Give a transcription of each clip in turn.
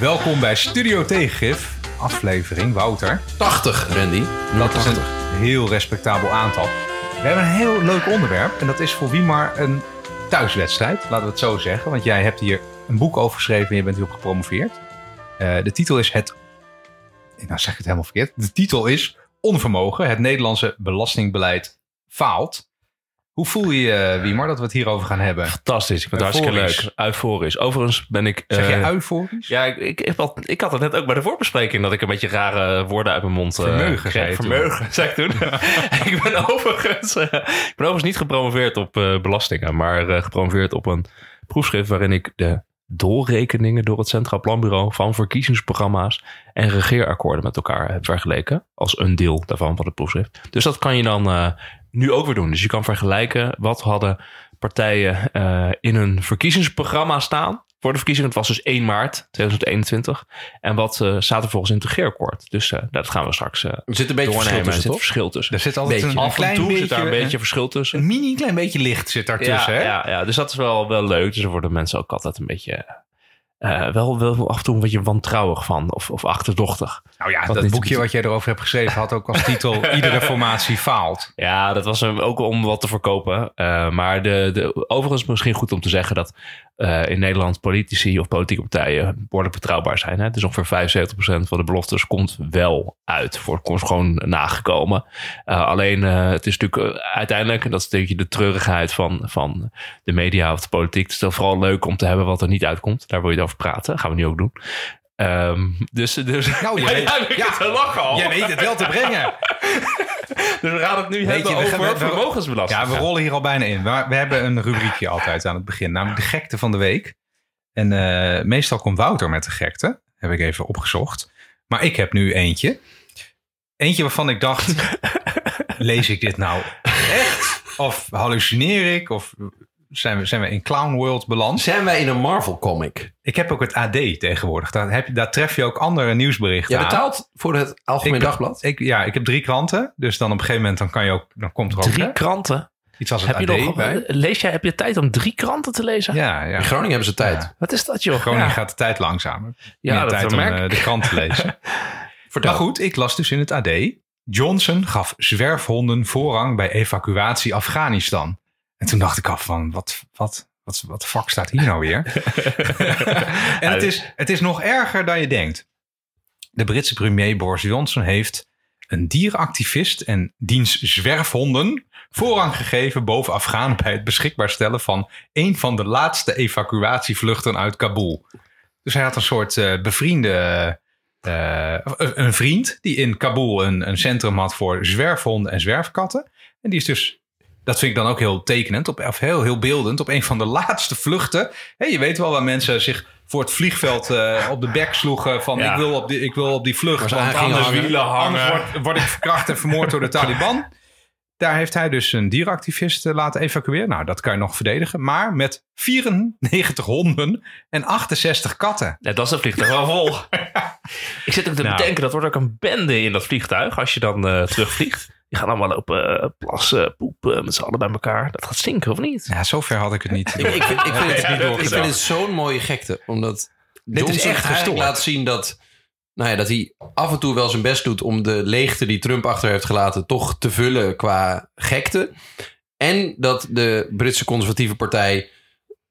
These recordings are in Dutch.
Welkom bij Studio Tegengif, aflevering Wouter. 80, Randy. Dat is een heel respectabel aantal. We hebben een heel leuk onderwerp en dat is voor wie maar een thuiswedstrijd, laten we het zo zeggen. Want jij hebt hier een boek over geschreven en je bent hierop gepromoveerd. Uh, de titel is het... Nou zeg ik het helemaal verkeerd. De titel is Onvermogen, het Nederlandse belastingbeleid faalt. Hoe voel je je, Wiemer, dat we het hierover gaan hebben? Fantastisch. Ik vind het hartstikke leuk. Euforisch. Overigens ben ik... Zeg je uh, euforisch? Ja, ik, ik, ik, had, ik had het net ook bij de voorbespreking... dat ik een beetje rare woorden uit mijn mond... Uh, vermeugen, zei Vermeugen, zei ik toen. ik, ben overigens, uh, ik ben overigens niet gepromoveerd op belastingen... maar gepromoveerd op een proefschrift... waarin ik de doorrekeningen door het Centraal Planbureau... van verkiezingsprogramma's en regeerakkoorden met elkaar heb vergeleken... als een deel daarvan van het proefschrift. Dus dat kan je dan nu ook weer doen. Dus je kan vergelijken wat hadden partijen uh, in hun verkiezingsprogramma staan voor de verkiezingen. Het was dus 1 maart 2021. En wat uh, staat er volgens in het regeerakkoord. Dus uh, dat gaan we straks uh, Er zit een beetje verschil tussen, zit verschil tussen. Er zit altijd beetje, een, klein toe beetje, zit daar een beetje verschil tussen. Een mini klein beetje licht zit daartussen. Ja, hè? ja, ja, dus dat is wel, wel leuk. Dus er worden mensen ook altijd een beetje uh, wel, wel af en toe een beetje wantrouwig van of, of achterdochtig. Nou ja, dat boekje wat jij erover hebt geschreven had ook als titel Iedere formatie faalt. Ja, dat was ook om wat te verkopen. Uh, maar de, de, overigens misschien goed om te zeggen dat uh, in Nederland politici of politieke partijen behoorlijk betrouwbaar zijn. Hè? Dus ongeveer 75% van de beloftes komt wel uit. Voor komt gewoon nagekomen. alleen het is natuurlijk uiteindelijk, en dat is een beetje de treurigheid van, van de media of de politiek. Het is vooral leuk om te hebben wat er niet uitkomt. Daar wil je over praten. Dat gaan we nu ook doen. Um, dus, dus nou, jij, ja, ja, te lachen al. Jij weet het wel te brengen. dus we gaan het nu weet hebben je, over gaan, vermogensbelasting. Ja, we rollen hier al bijna in. We, we, hebben een rubriekje altijd aan het begin, namelijk de gekte van de week. En uh, meestal komt Wouter met de gekte. Heb ik even opgezocht. Maar ik heb nu eentje. Eentje waarvan ik dacht, lees ik dit nou echt? Of hallucineer ik? Of zijn we, zijn we in Clown World beland. Zijn wij in een Marvel comic? Ik heb ook het AD tegenwoordig. Daar, heb je, daar tref je ook andere nieuwsberichten Je betaalt voor het Algemeen Dagblad? Ik, ja, ik heb drie kranten. Dus dan op een gegeven moment dan kan je ook, dan komt er ook... Drie kranten? Iets als het heb AD je nog, bij. Lees jij, heb je tijd om drie kranten te lezen? Ja, ja. In Groningen hebben ze tijd. Ja. Wat is dat joh? Groningen ja. gaat de tijd langzamer. Ja, Meer dat tijd om uh, de krant te lezen. maar goed, ik las dus in het AD. Johnson gaf zwerfhonden voorrang bij evacuatie Afghanistan. En toen dacht ik af van, wat, wat, wat, wat de fuck staat hier nou weer? en het is, het is nog erger dan je denkt. De Britse premier Boris Johnson heeft een dierenactivist en diens zwerfhonden voorrang gegeven boven Afghanen bij het beschikbaar stellen van een van de laatste evacuatievluchten uit Kabul. Dus hij had een soort uh, bevriende, uh, een vriend die in Kabul een, een centrum had voor zwerfhonden en zwerfkatten. En die is dus dat vind ik dan ook heel tekenend, op, of heel, heel beeldend. Op een van de laatste vluchten. Hey, je weet wel waar mensen zich voor het vliegveld uh, op de bek sloegen. Van ik, wil op die, ik wil op die vlucht. Want anders, wielen hangen. anders word, word ik verkracht en vermoord door de Taliban. Daar heeft hij dus een dierenactivist laten evacueren. Nou, dat kan je nog verdedigen. Maar met 94 honden en 68 katten. Ja, dat is het vliegtuig wel vol. ik zit ook te nou. bedenken, dat wordt ook een bende in dat vliegtuig als je dan uh, terugvliegt. Die gaan allemaal lopen uh, plassen, poepen met z'n allen bij elkaar. Dat gaat stinken, of niet? Ja, zover had ik het niet. ik, ik, vind, ik vind het, het, ik vind het zo'n mooie gekte. Omdat Dit is echt gestoord. laat zien dat, nou ja, dat hij af en toe wel zijn best doet... om de leegte die Trump achter heeft gelaten... toch te vullen qua gekte. En dat de Britse conservatieve partij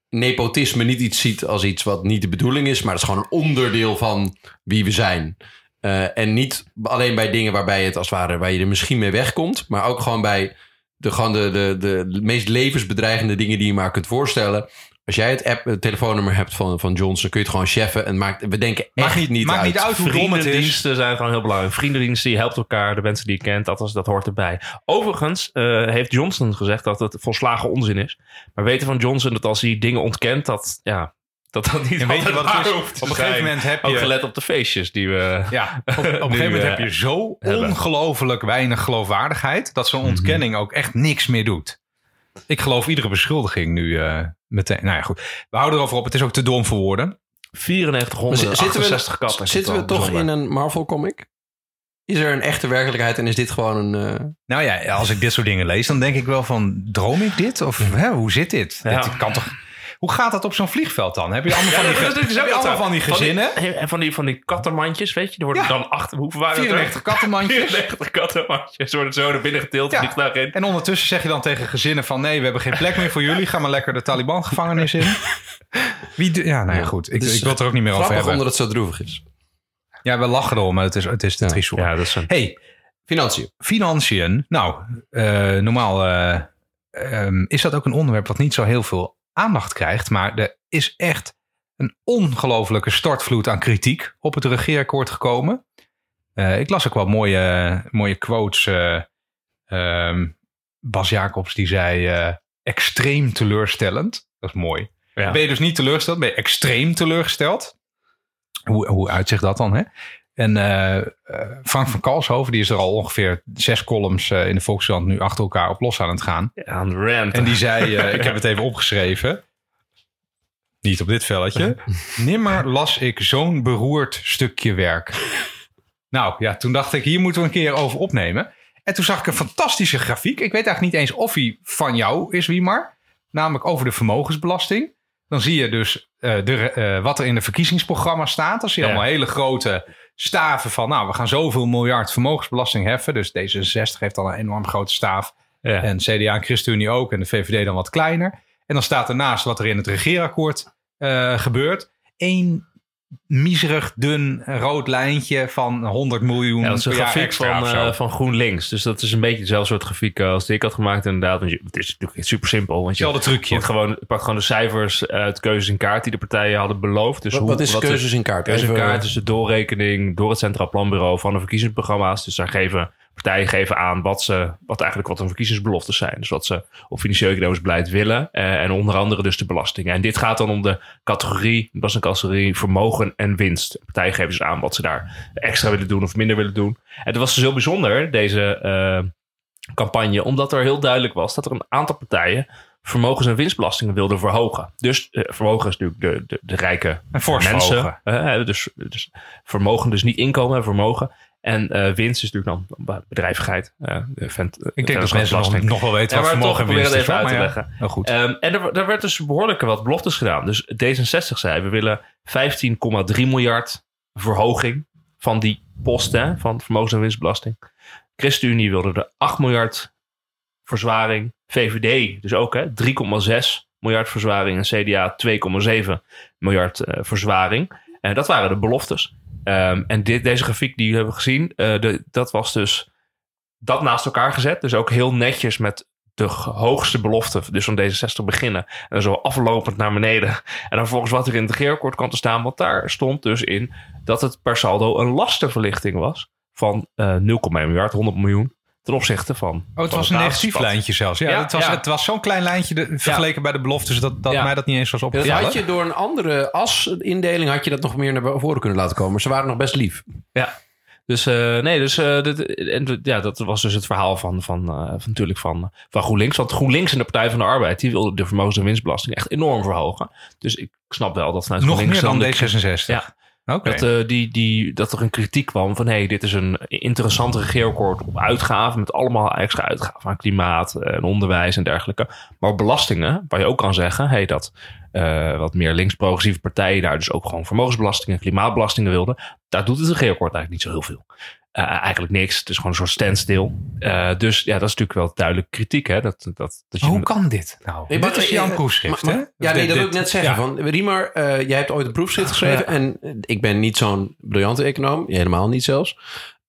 nepotisme niet iets ziet als iets wat niet de bedoeling is... maar het is gewoon een onderdeel van wie we zijn. Uh, en niet alleen bij dingen waarbij het als het ware, waar je er misschien mee wegkomt, maar ook gewoon bij de, gewoon de, de, de meest levensbedreigende dingen die je maar kunt voorstellen. Als jij het, app, het telefoonnummer hebt van, van Johnson, kun je het gewoon cheffen. En maakt, we denken echt maakt niet, niet maakt uit. niet uit hoe dom het is. Vriendendiensten zijn gewoon heel belangrijk. Vriendendiensten, je helpt elkaar. De mensen die je kent, dat, dat hoort erbij. Overigens uh, heeft Johnson gezegd dat het volslagen onzin is. Maar weten van Johnson dat als hij dingen ontkent, dat ja, dat dat niet en weet je wat het is? Op een gegeven moment heb je... Ook gelet op de feestjes die we... Ja, op, op een gegeven moment heb je zo ongelooflijk weinig geloofwaardigheid... dat zo'n mhm. ontkenning ook echt niks meer doet. Ik geloof iedere beschuldiging nu uh, meteen. Nou ja, goed. We houden erover op. Het is ook te dom voor woorden. 9400, 68 katten. Zitten we toch in een Marvel comic? Is er een echte werkelijkheid en is dit gewoon een... Uh... Nou ja, als ik dit soort dingen lees, dan denk ik wel van... droom ik dit? Of hè, hoe zit dit? Ja. Dit kan toch Hoe gaat dat op zo'n vliegveld dan? Heb je allemaal van die, dat is ook allemaal van die gezinnen? Die, en van die, van die kattenmandjes, weet je? Er worden dan achter... Hoeveel waren 94 kattenmandjes. 94 kattenmandjes worden zo naar binnen getild, ja. in. En ondertussen zeg je dan tegen gezinnen van... nee, we hebben geen plek meer voor jullie. Ga maar lekker de Taliban-gevangenis in. Wie ja, nou ja, goed. Ik, ik wil het er ook niet meer over hebben. omdat het zo droevig is. Ja, we lachen erom, maar het is, het is te triest. Ja, dat is een... Hey, financiën. Financiën. Nou, uh, normaal uh, um, is dat ook een onderwerp wat niet zo heel veel aandacht krijgt. Maar er is echt een ongelofelijke stortvloed aan kritiek op het regeerakkoord gekomen. Uh, ik las ook wel mooie, mooie quotes. Um, Bas Jacobs die zei extreem teleurstellend. Dat is mooi. Ja. Ben je dus niet teleurgesteld, ben je extreem teleurgesteld. Hoe, hoe uitzicht dat dan? Hè? En uh, Frank van Kalshoven, die is er al ongeveer zes columns uh, in de Volkskrant nu achter elkaar op los aan het gaan. Ja, aan de rant. En die zei, ik heb het even opgeschreven. Niet op dit velletje. Nimmer las ik zo'n beroerd stukje werk. nou ja, toen dacht ik, hier moeten we een keer over opnemen. En toen zag ik een fantastische grafiek. Ik weet eigenlijk niet eens of hij van jou is, wie maar. Namelijk over de vermogensbelasting. Dan zie je dus de, wat er in de verkiezingsprogramma staat. Dan zie je allemaal hele grote staven van, nou, we gaan zoveel miljard vermogensbelasting heffen. Dus D66 heeft al een enorm grote staaf. Ja. En CDA en ChristenUnie ook. En de VVD dan wat kleiner. En dan staat ernaast wat er in het regeerakkoord uh, gebeurt. Eén miserig dun rood lijntje van 100 miljoen. Ja, dat is een grafiek van, uh, van GroenLinks. Dus dat is een beetje hetzelfde soort grafiek als die ik had gemaakt inderdaad. Want het is natuurlijk super simpel. Want je trucje. Gewoon, pakt gewoon de cijfers uit keuzes in kaart die de partijen hadden beloofd. Dus wat, hoe, wat is keuzes in kaart? Keuzes in kaart is de doorrekening door het Centraal Planbureau van de verkiezingsprogramma's. Dus daar geven partijen geven aan wat ze, wat eigenlijk wat hun verkiezingsbeloftes zijn. Dus wat ze op financieel economisch beleid willen. Eh, en onder andere dus de belastingen. En dit gaat dan om de categorie, dat is een categorie vermogen en winst. Partijen geven dus aan wat ze daar extra willen doen of minder willen doen. En het was dus heel bijzonder, deze uh, campagne, omdat er heel duidelijk was dat er een aantal partijen vermogens- en winstbelastingen wilden verhogen. Dus uh, vermogen is natuurlijk de, de, de rijke mensen. Dus, dus vermogen, dus niet inkomen, vermogen. En uh, winst is natuurlijk dan bedrijvigheid. Uh, vent, ik denk dat mensen nog, nog, wel weten wat vermogen en winst is. uit te leggen. Ja, goed. Um, en er, er werd dus behoorlijk wat beloftes gedaan. Dus D66 zei, we willen 15,3 miljard verhoging van die posten van vermogens- en winstbelasting. ChristenUnie wilde er 8 miljard verzwaring. VVD dus ook, 3,6 miljard verzwaring. En CDA 2,7 miljard uh, verzwaring. En dat waren de beloftes. Um, en dit, deze grafiek die hebben gezien, de, dat was dus dat naast elkaar gezet. Dus ook heel netjes met de hoogste belofte, dus van deze 60 beginnen. En zo aflopend naar beneden. En dan volgens wat er in het regeerakkoord kwam te staan. Want daar stond dus in dat het per saldo een lastenverlichting was van uh, 0,1 miljard, 100 miljoen ten opzichte van. Oh, het was een negatief lijntje zelfs. Ja, het, was, het was zo'n klein lijntje de, vergeleken bij de beloftes dat, dat mij dat niet eens was opgevallen. had je door een andere asindeling had je dat nog meer naar voren kunnen laten komen. Ze waren nog best lief. Ja. Dus uh, nee, dus uh, dit, en, ja, dat was dus het verhaal van, van, uh, van natuurlijk van, van GroenLinks. Want GroenLinks en de Partij van de Arbeid, die wilden de vermogens- en winstbelasting echt enorm verhogen. Dus ik snap wel dat vanuit Nog meer dan D66? Ja, dat, uh, die, die, dat er een kritiek kwam van... hey, dit is een interessant regeerakkoord op uitgaven... met allemaal extra uitgaven aan klimaat en onderwijs en dergelijke. Maar op belastingen, waar je ook kan zeggen... Hey, dat uh, wat meer links-progressieve partijen daar dus ook gewoon vermogensbelastingen... klimaatbelastingen wilden... daar doet het regeerakkoord eigenlijk niet zo heel veel. Uh, eigenlijk niks. Het is gewoon een soort standstill. Uh, dus ja, dat is natuurlijk wel duidelijk kritiek. Hè? Dat, dat, dat je Hoe kan dit nou? Nee, dit is jouw proefschrift, hè? Ja, nee, dat wil ik net zeggen. Ja. Van, Riemer, uh, jij hebt ooit een proefschrift geschreven. Ja. En ik ben niet zo'n briljante econoom. Helemaal niet zelfs.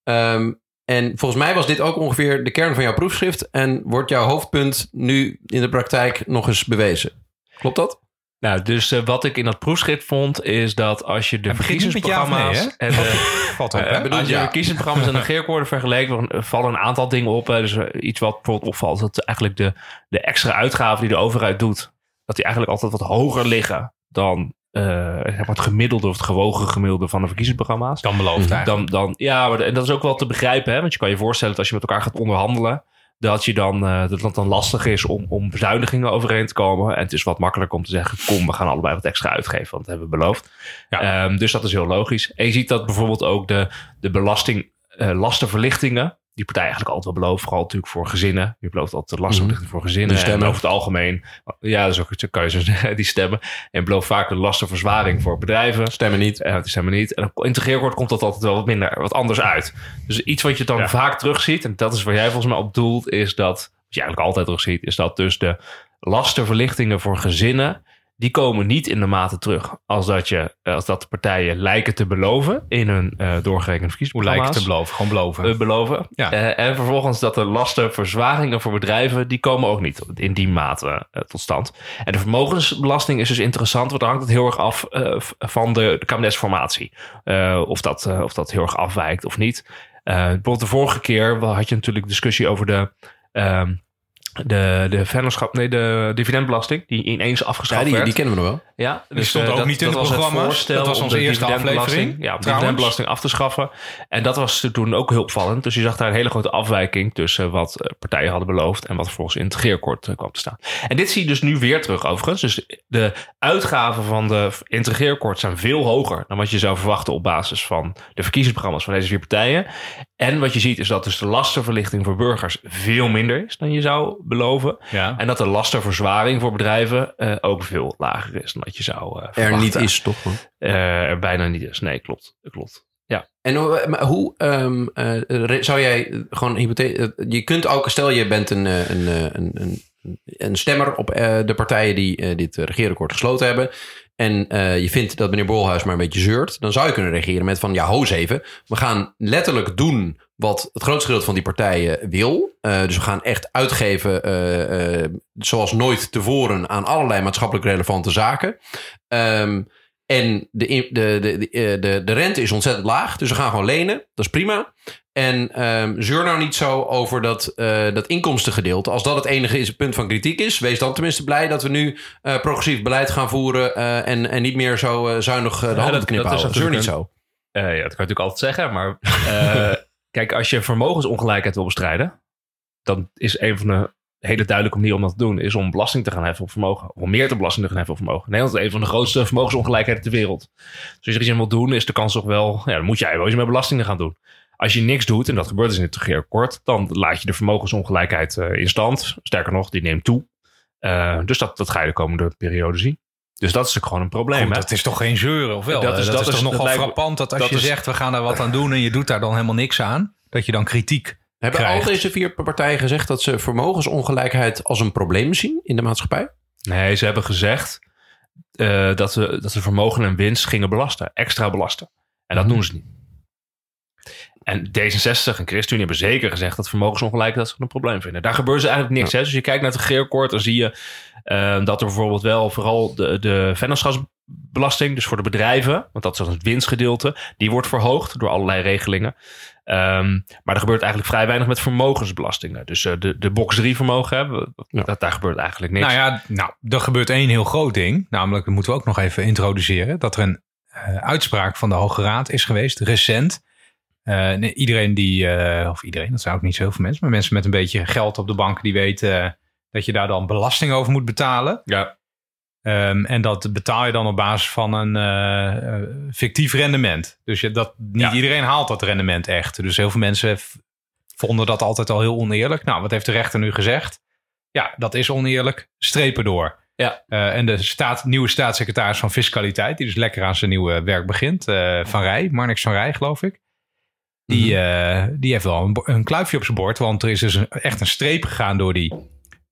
Um, en volgens mij was dit ook ongeveer de kern van jouw proefschrift. En wordt jouw hoofdpunt nu in de praktijk nog eens bewezen. Klopt dat? Nou, dus uh, wat ik in dat proefschrift vond, is dat als je de verkiezingsprogramma's en de, valt op, uh, als je de verkiezingsprogramma's en de regeerakkoorden vergeleken, vallen een aantal dingen op. Dus iets wat bijvoorbeeld opvalt, dat eigenlijk de, de extra uitgaven die de overheid doet, dat die eigenlijk altijd wat hoger liggen dan uh, het gemiddelde of het gewogen gemiddelde van de verkiezingsprogramma's. Dan beloofd dan, dan, dan, Ja, maar en dat is ook wel te begrijpen, hè? want je kan je voorstellen dat als je met elkaar gaat onderhandelen, dat, je dan, uh, dat het dan lastig is om, om bezuinigingen overeen te komen. En het is wat makkelijker om te zeggen: kom, we gaan allebei wat extra uitgeven, want dat hebben we beloofd. Ja. Um, dus dat is heel logisch. En je ziet dat bijvoorbeeld ook de, de belasting, uh, lastenverlichtingen. Die partij eigenlijk altijd wel belooft. Vooral natuurlijk voor gezinnen. Je belooft altijd lastenverlichting -hmm. voor gezinnen. En over het algemeen, ja, zo kan je zo zeggen, die stemmen. En belooft vaak een lastenverzwaring voor bedrijven. Stemmen niet. Uh, die stemmen niet. En op integreerkort komt dat altijd wel wat minder, wat anders uit. Dus iets wat je dan ja. vaak terugziet, en dat is waar jij volgens mij op doelt, is dat, wat je eigenlijk altijd terugziet, is dat dus de lastenverlichtingen voor gezinnen die komen niet in de mate terug als dat, je, als dat de partijen lijken te beloven in hun uh, doorgerekende verkiezingsprogramma's. Hoe lijken te beloven? Gewoon beloven. Uh, beloven. Ja. Uh, en vervolgens dat de lastenverzwaringen voor bedrijven, die komen ook niet in die mate tot stand. En de vermogensbelasting is dus interessant, want dan hangt het heel erg af van de, de kabinetsformatie. of, dat, of dat heel erg afwijkt of niet. bijvoorbeeld de vorige keer had je natuurlijk discussie over de... Ehm, de, de vennootschap, nee, de dividendbelasting, die ineens afgeschaft ja, die, werd. Die kennen we nog wel. Ja, dus die stond ook dat, niet in het programma. Dat was onze eerste aflevering. Ja, om de dividendbelasting af te schaffen. En dat was toen ook heel opvallend. Dus je zag daar een hele grote afwijking tussen wat partijen hadden beloofd en wat vervolgens in het regeerakkoord kwam te staan. En dit zie je dus nu weer terug overigens. Dus de uitgaven van de integreerakkoord zijn veel hoger dan wat je zou verwachten op basis van de verkiezingsprogramma's van deze vier partijen. En wat je ziet is dat dus de lastenverlichting voor burgers veel minder is dan je zou beloven. Ja. En dat de lastenverzwaring voor bedrijven uh, ook veel lager is dan dat je zou uh, Er niet is, toch? Uh, er bijna niet is. Nee, klopt. klopt. Ja. En hoe um, zou jij gewoon hypothese... Je kunt ook, stel je bent een, een, een, een, een stemmer op de partijen die dit regeerakkoord gesloten hebben... en uh, je vindt dat meneer Bolhuis maar een beetje zeurt... dan zou je kunnen reageren met van... ja, hoos even, we gaan letterlijk doen wat het grootste gedeelte van die partijen wil. Uh, dus we gaan echt uitgeven zoals nooit tevoren... aan allerlei maatschappelijk relevante zaken... Um, en de, de, de, de, de rente is ontzettend laag. Dus we gaan gewoon lenen. Dat is prima. En um, zeur nou niet zo over dat, uh, dat inkomstengedeelte. Als dat het enige is, punt van kritiek is, wees dan tenminste blij dat we nu uh, progressief beleid gaan voeren. Uh, en, en niet meer zo zuinig de ja, handen knippen houden. Zeur niet zo. ja, dat kan je natuurlijk altijd zeggen. Maar kijk, als je vermogensongelijkheid wil bestrijden, dan is een van de hele duidelijke manier om dat te doen is om belasting te gaan heffen op vermogen. Om meer te belasting te gaan heffen op vermogen. Nederland is een van de grootste vermogensongelijkheden ter wereld. Dus als je er iets in wil doen, is de kans toch wel... Ja, dan moet jij wel eens met belastingen gaan doen. Als je niks doet, en dat gebeurt dus in het regeerakkoord... dan laat je de vermogensongelijkheid uh, in stand. Sterker nog, die neemt toe. Uh, dus dat, dat ga je de komende periode zien. Dus dat is natuurlijk gewoon een probleem. Goed, dat is toch geen zeuren, of wel? Dat is, dat, dat is, is toch nogal frappant dat als je zegt... we gaan daar wat aan doen en je doet daar dan helemaal niks aan... dat je dan kritiek hebben krijgt. al deze vier partijen gezegd dat ze vermogensongelijkheid als een probleem zien in de maatschappij? Nee, ze hebben gezegd uh, dat, ze, dat ze vermogen en winst gingen belasten, extra belasten. En dat mm. doen ze niet. En D66 en ChristenUnie hebben zeker gezegd dat vermogensongelijkheid dat ze een probleem vinden. Daar gebeurt ze eigenlijk niks. Ja. Hè? Dus je kijkt naar het regeerakkoord, dan zie je uh, dat er bijvoorbeeld wel vooral de, de vennootschapsbelasting, dus voor de bedrijven, want dat is dan het winstgedeelte, die wordt verhoogd door allerlei regelingen. Um, maar er gebeurt eigenlijk vrij weinig met vermogensbelastingen. Dus uh, de, de box 3 vermogen hebben, ja. dat, daar gebeurt eigenlijk niks. Nou ja, nou, er gebeurt één heel groot ding. Namelijk, dat moeten we ook nog even introduceren. Dat er een uh, uitspraak van de Hoge Raad is geweest, recent. Uh, iedereen die, of iedereen, dat zijn ook niet zoveel mensen, maar mensen met een beetje geld op de bank die weten dat je daar dan belasting over moet betalen. Ja. Um, en dat betaal je dan op basis van een uh, fictief rendement. Dus je, dat, niet ja. iedereen haalt dat rendement echt. Dus heel veel mensen vonden dat altijd al heel oneerlijk. Nou, wat heeft de rechter nu gezegd? Ja, dat is oneerlijk. Strepen door. Ja. Uh, en de staat, nieuwe staatssecretaris van Fiscaliteit, die dus lekker aan zijn nieuwe werk begint, Van Rij, Marnix van Rij, geloof ik. Die, -hmm. die heeft wel een, een, kluifje op zijn bord, want er is dus een, echt een streep gegaan door die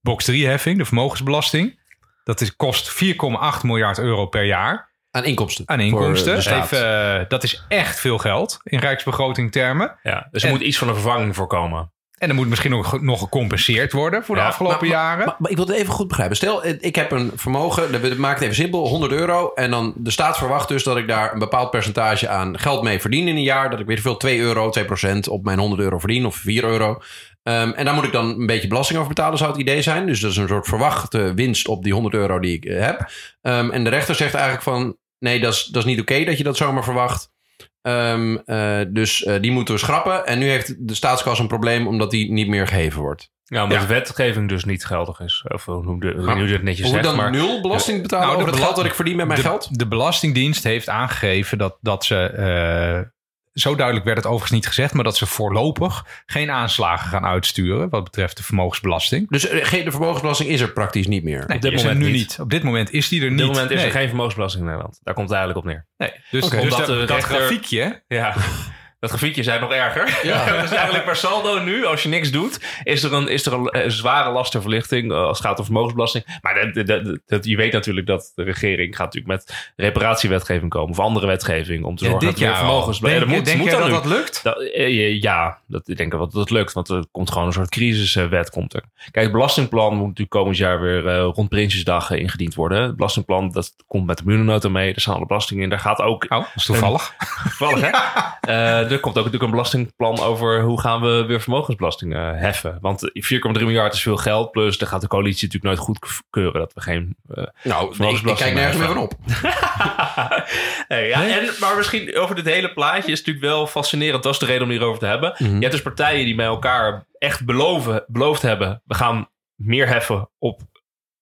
box 3-heffing, de vermogensbelasting. Dat is, kost 4,8 miljard euro per jaar. Aan inkomsten. Aan inkomsten. Even, uh, dat is echt veel geld in rijksbegroting termen. Ja, dus er en, moet iets van een vervanging voorkomen. En er moet misschien nog, nog gecompenseerd worden voor de ja, afgelopen maar, jaren. Maar, maar, ik wil het even goed begrijpen. Stel, ik heb een vermogen, we maken het even simpel, 100 euro. En dan de staat verwacht dus dat ik daar een bepaald percentage aan geld mee verdien in een jaar. Dat ik weet veel 2 euro, 2 procent op mijn 100 euro verdien of 4 euro. Um, en daar moet ik dan een beetje belasting over betalen, zou het idee zijn. Dus dat is een soort verwachte winst op die 100 euro die ik heb. Um, en de rechter zegt eigenlijk van... nee, dat is, dat is niet oké okay dat je dat zomaar verwacht. Um, uh, dus uh, die moeten we schrappen. En nu heeft de staatskas een probleem omdat die niet meer geheven wordt. Ja, omdat ja. de wetgeving dus niet geldig is. Of hoe de, hoe je het netjes zegt. dan maar, nul belasting betalen nou, over het geld dat ik verdien met mijn de, geld? De Belastingdienst heeft aangegeven dat, dat ze... Uh, zo duidelijk werd het overigens niet gezegd, maar dat ze voorlopig geen aanslagen gaan uitsturen wat betreft de vermogensbelasting. Dus de vermogensbelasting is er praktisch niet meer? Nee, op dit moment nu niet. Op dit moment is die er niet. Op dit moment is er geen vermogensbelasting in Nederland. Daar komt het eigenlijk op neer. Nee, dus, okay. dus dat, dat grafiekje... Ja. Dat grafiekje zijn nog erger. Ja. dus eigenlijk per saldo nu, als je niks doet, is er een, is er een, zware lastenverlichting uh, als het gaat om vermogensbelasting. Maar dat, dat, je weet natuurlijk dat de regering gaat natuurlijk met reparatiewetgeving komen of andere wetgeving om te zorgen dat meer vermogensbelasting. Denk, moet, moet dat dat lukt? Dat, uh, ja, dat, ik denk dat dat lukt, want er komt gewoon een soort crisiswet komt er. Kijk, het belastingplan moet natuurlijk komend jaar weer uh, rond Prinsjesdag ingediend worden. Het belastingplan dat komt met de miljoenennota mee, er staan alle belastingen in. Daar gaat ook. Oh, dat is toevallig. toevallig, hè? Er komt ook natuurlijk een belastingplan over hoe gaan we weer vermogensbelasting uh, heffen. Want 4,3 miljard is veel geld. Plus, daar gaat de coalitie natuurlijk nooit goedkeuren dat we geen uh, nou, ik, kijk nergens meer van op. hey, ja, en, maar misschien over dit hele plaatje is natuurlijk wel fascinerend. Dat is de reden om hierover te hebben. Mhm. Je hebt dus partijen die bij elkaar echt beloven, beloofd hebben... we gaan meer heffen op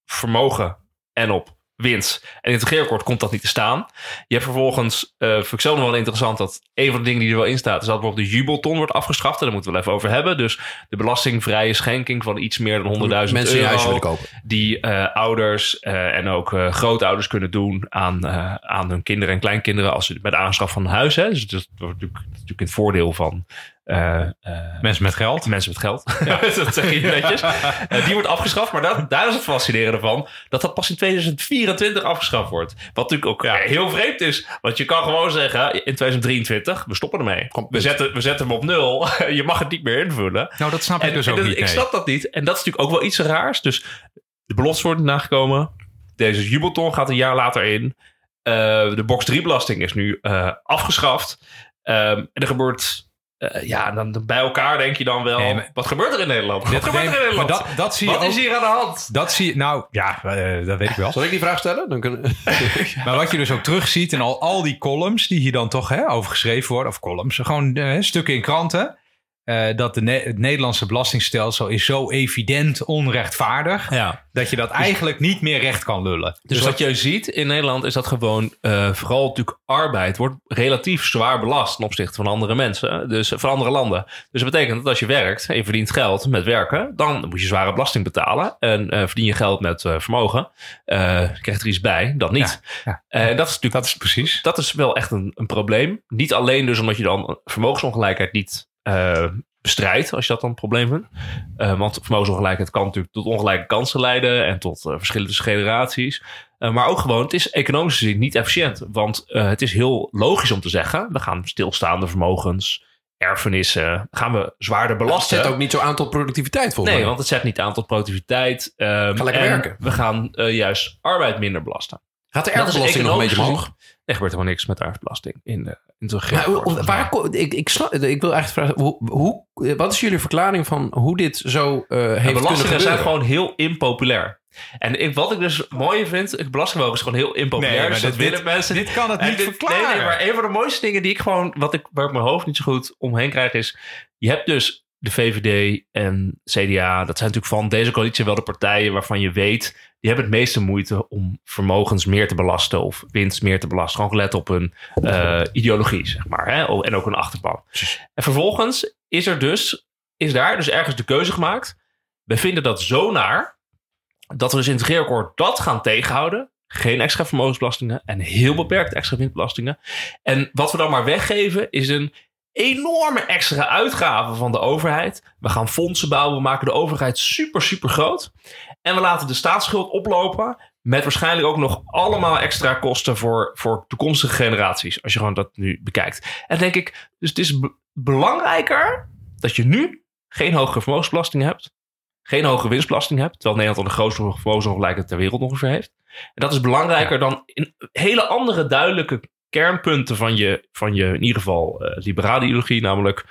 vermogen en op winst. En in het regeerakkoord komt dat niet te staan. Je hebt vervolgens, uh, vind ik zelf nog wel interessant, dat een van de dingen die er wel in staat, is dat bijvoorbeeld de jubelton wordt afgeschaft. En daar moeten we wel even over hebben. Dus de belastingvrije schenking van iets meer dan 100.000 euro. Mensen die huis willen kopen. Die uh, ouders uh, en ook grootouders kunnen doen aan, aan hun kinderen en kleinkinderen als ze bij de aanschaf van een huis. Hè. Dus dat wordt natuurlijk, natuurlijk het voordeel van uh, mensen met geld. Mensen met geld. Ja. dat zeg je netjes. Uh, die wordt afgeschaft. Maar dat, daar is het fascinerende van. Dat dat pas in 2024 afgeschaft wordt. Wat natuurlijk ook ja. heel vreemd is. Want je kan gewoon zeggen in 2023. We stoppen ermee. we, zetten, we zetten hem op nul. je mag het niet meer invullen. Nou dat snap ik dus ook niet. Ik snap dat niet. En dat is natuurlijk ook wel iets raars. Dus de belofte wordt nagekomen. Deze jubelton gaat een jaar later in. de box 3 belasting is nu afgeschaft. Um, en er gebeurt uh, ja, dan bij elkaar denk je dan wel. wat gebeurt er in Nederland? Wat gebeurt er in Nederland? Dat, dat zie wat je is hier aan de hand? Dat zie je. Nou ja, uh, dat weet ik wel. Zal ik die vraag stellen? Dan kunnen... maar wat je dus ook terugziet in al, al die columns die hier dan toch hè, over geschreven worden, of columns, gewoon uh, stukken in kranten. Uh, dat de het Nederlandse belastingstelsel is zo evident onrechtvaardig. Ja. Dat je dat dus- eigenlijk niet meer recht kan lullen. Dus, dus wat je ziet in Nederland is dat gewoon uh, vooral natuurlijk arbeid wordt relatief zwaar belast ten opzichte van andere mensen. Dus van andere landen. Dus dat betekent dat als je werkt en je verdient geld met werken, dan moet je zware belasting betalen. En uh, verdien je geld met vermogen, krijgt er iets bij, dan niet. Ja, ja. dat is natuurlijk dat is precies. Dat is wel echt een, een probleem. Niet alleen dus omdat je dan vermogensongelijkheid niet uh, bestrijdt, als je dat dan een probleem vindt. Uh, want vermogensongelijkheid kan natuurlijk tot ongelijke kansen leiden en tot uh, verschillende generaties. maar ook gewoon, het is economisch gezien niet efficiënt. Want het is heel logisch om te zeggen, we gaan stilstaande vermogens, erfenissen, gaan we zwaarder belasten. Het zet ook niet zo aan tot productiviteit volgens Nee, want het zet niet aan tot productiviteit. Um, Ga lekker werken. We gaan juist arbeid minder belasten. Gaat de erfbelasting nog een beetje omhoog? Er gebeurt helemaal niks met de erfbelasting in de, in de maar, waar, ik, ik, snap, ik wil eigenlijk vragen, hoe, hoe, wat is jullie verklaring van hoe dit zo uh, heeft ja, belastingen zijn gewoon heel impopulair. En ik, wat ik dus mooi vind, belastingverhogen is gewoon heel impopulair. Nee, dus dat dit, willen mensen. Dit kan het niet dit, verklaren. Nee, nee, maar een van de mooiste dingen die ik gewoon, wat ik, waar ik mijn hoofd niet zo goed omheen krijg, is: je hebt dus de VVD en CDA, dat zijn natuurlijk van deze coalitie wel de partijen waarvan je weet die hebben het meeste moeite om vermogens meer te belasten of winst meer te belasten. Gewoon gelet op hun uh, ideologie, zeg maar. Hè? En ook hun achterban. En vervolgens is er dus, is daar dus ergens de keuze gemaakt. We vinden dat zo naar dat we dus in het regeerakkoord dat gaan tegenhouden. Geen extra vermogensbelastingen en heel beperkt extra winstbelastingen. En wat we dan maar weggeven is een enorme extra uitgaven van de overheid. We gaan fondsen bouwen, we maken de overheid super, super groot. En we laten de staatsschuld oplopen. Met waarschijnlijk ook nog allemaal extra kosten voor, voor toekomstige generaties. Als je gewoon dat nu bekijkt. En denk ik, dus het is belangrijker dat je nu geen hogere vermogensbelasting hebt. Geen hogere winstbelasting hebt. Terwijl Nederland al de grootste vermogensongelijkheid ter wereld ongeveer heeft. En dat is belangrijker dan in hele andere duidelijke kernpunten van je, van je in ieder geval uh, liberale ideologie. Namelijk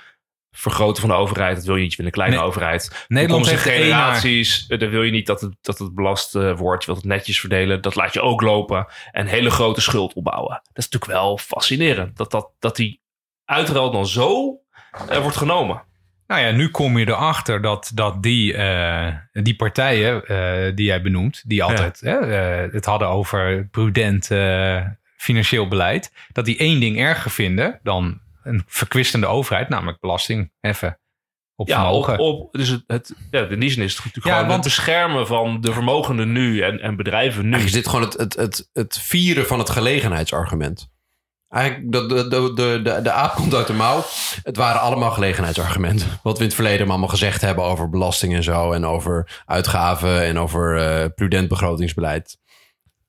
vergroten van de overheid. Dat wil je niet. Je wil een kleine overheid. Nederland heeft generaties. Dan wil je niet dat het, dat het belast uh, wordt. Je wilt het netjes verdelen. Dat laat je ook lopen. En hele grote schuld opbouwen. Dat is natuurlijk wel fascinerend. Dat, dat, dat die uitruil dan zo uh, wordt genomen. Nou ja, nu kom je erachter dat, dat die, uh, die partijen die jij benoemt, die altijd ja. het hadden over prudent financieel beleid, dat die één ding erger vinden dan een verkwistende overheid, namelijk belasting heffen op ja, vermogen. Op, op, dus het, het, ja, in die zin is het natuurlijk gewoon het beschermen van de vermogenden nu en, en bedrijven nu. Is dit gewoon het, het, het, het vieren van het gelegenheidsargument. Eigenlijk, de, de, de, de, de aap komt uit de mouw. Het waren allemaal gelegenheidsargumenten. Wat we in het verleden allemaal gezegd hebben over belasting en zo. En over uitgaven en over uh, prudent begrotingsbeleid.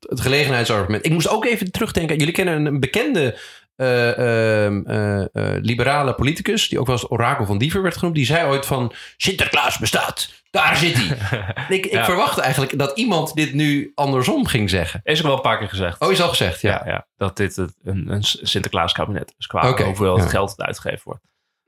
Het gelegenheidsargument. Ik moest ook even terugdenken. Jullie kennen een bekende uh, uh, liberale politicus, die ook wel als orakel van Diever werd genoemd, die zei ooit van Sinterklaas bestaat. Daar zit hij. ik, ik verwacht eigenlijk dat iemand dit nu andersom ging zeggen. Is ook wel een paar keer gezegd. Oh, is al gezegd, ja. ja, ja dat dit een, een Sinterklaas kabinet is qua okay, hoeveel het geld het uitgegeven wordt.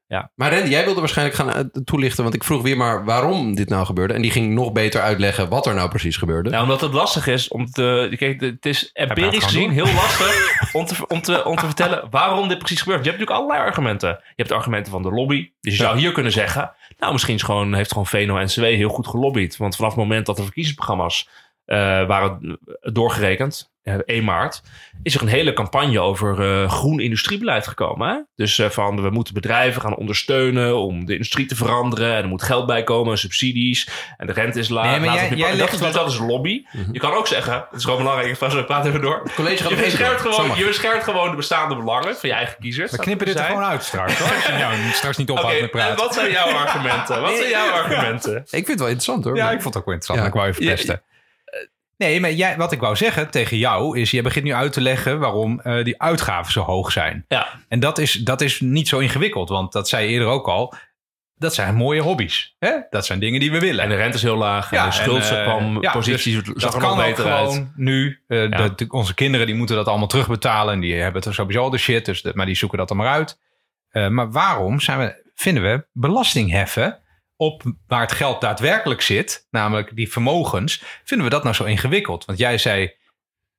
Ja. Maar Randy, jij wilde waarschijnlijk gaan eh, toelichten, want ik vroeg weer maar waarom dit nou gebeurde. En die ging nog beter uitleggen wat er nou precies gebeurde. Nou, omdat het lastig is om te. Kijk, het is empirisch gezien heel lastig om te, om, te, om te vertellen waarom dit precies gebeurt. Je hebt natuurlijk allerlei argumenten. Je hebt de argumenten van de lobby. Dus je zou hier kunnen zeggen. Nou, misschien is gewoon, heeft gewoon VNO-NCW heel goed gelobbyd. Want vanaf het moment dat de verkiezingsprogramma's uh, waren doorgerekend, 1 eh, maart, is er een hele campagne over uh, groen industriebeleid gekomen. Hè? Dus uh, van we moeten bedrijven gaan ondersteunen om de industrie te veranderen. En er moet geld bij komen, subsidies. En de rente is laag. Nee, maar jij, jij dat, is, dat is lobby. Mm -hmm. Je kan ook zeggen, het is gewoon belangrijk, we praten even door. Het college gaat je, beschermt gewoon, je beschermt gewoon de bestaande belangen van je eigen kiezers. We knippen dit er gewoon uit straks. Hoor. Als je nou straks niet ophoudt okay, met praten. En wat zijn jouw argumenten? Wat zijn jouw argumenten? Ik vind het wel interessant hoor. Ja, ik vond het ook wel interessant. Ja. Ik wou even testen. Nee, maar jij, wat ik wou zeggen tegen jou is: je begint nu uit te leggen waarom uh, die uitgaven zo hoog zijn. Ja. En dat is, dat is niet zo ingewikkeld, want dat zei je eerder ook al. Dat zijn mooie hobby's. Hè? Dat zijn dingen die we willen. En de rente is heel laag. Ja, en de schuldenpositie uh, ja, dus dat kan beter ook gewoon nu. Uh, ja. de, onze kinderen die moeten dat allemaal terugbetalen. En die hebben het sowieso al de shit. Dus de, maar die zoeken dat er maar uit. Maar waarom zijn we, vinden we belasting heffen op waar het geld daadwerkelijk zit, namelijk die vermogens, vinden we dat nou zo ingewikkeld? Want jij zei,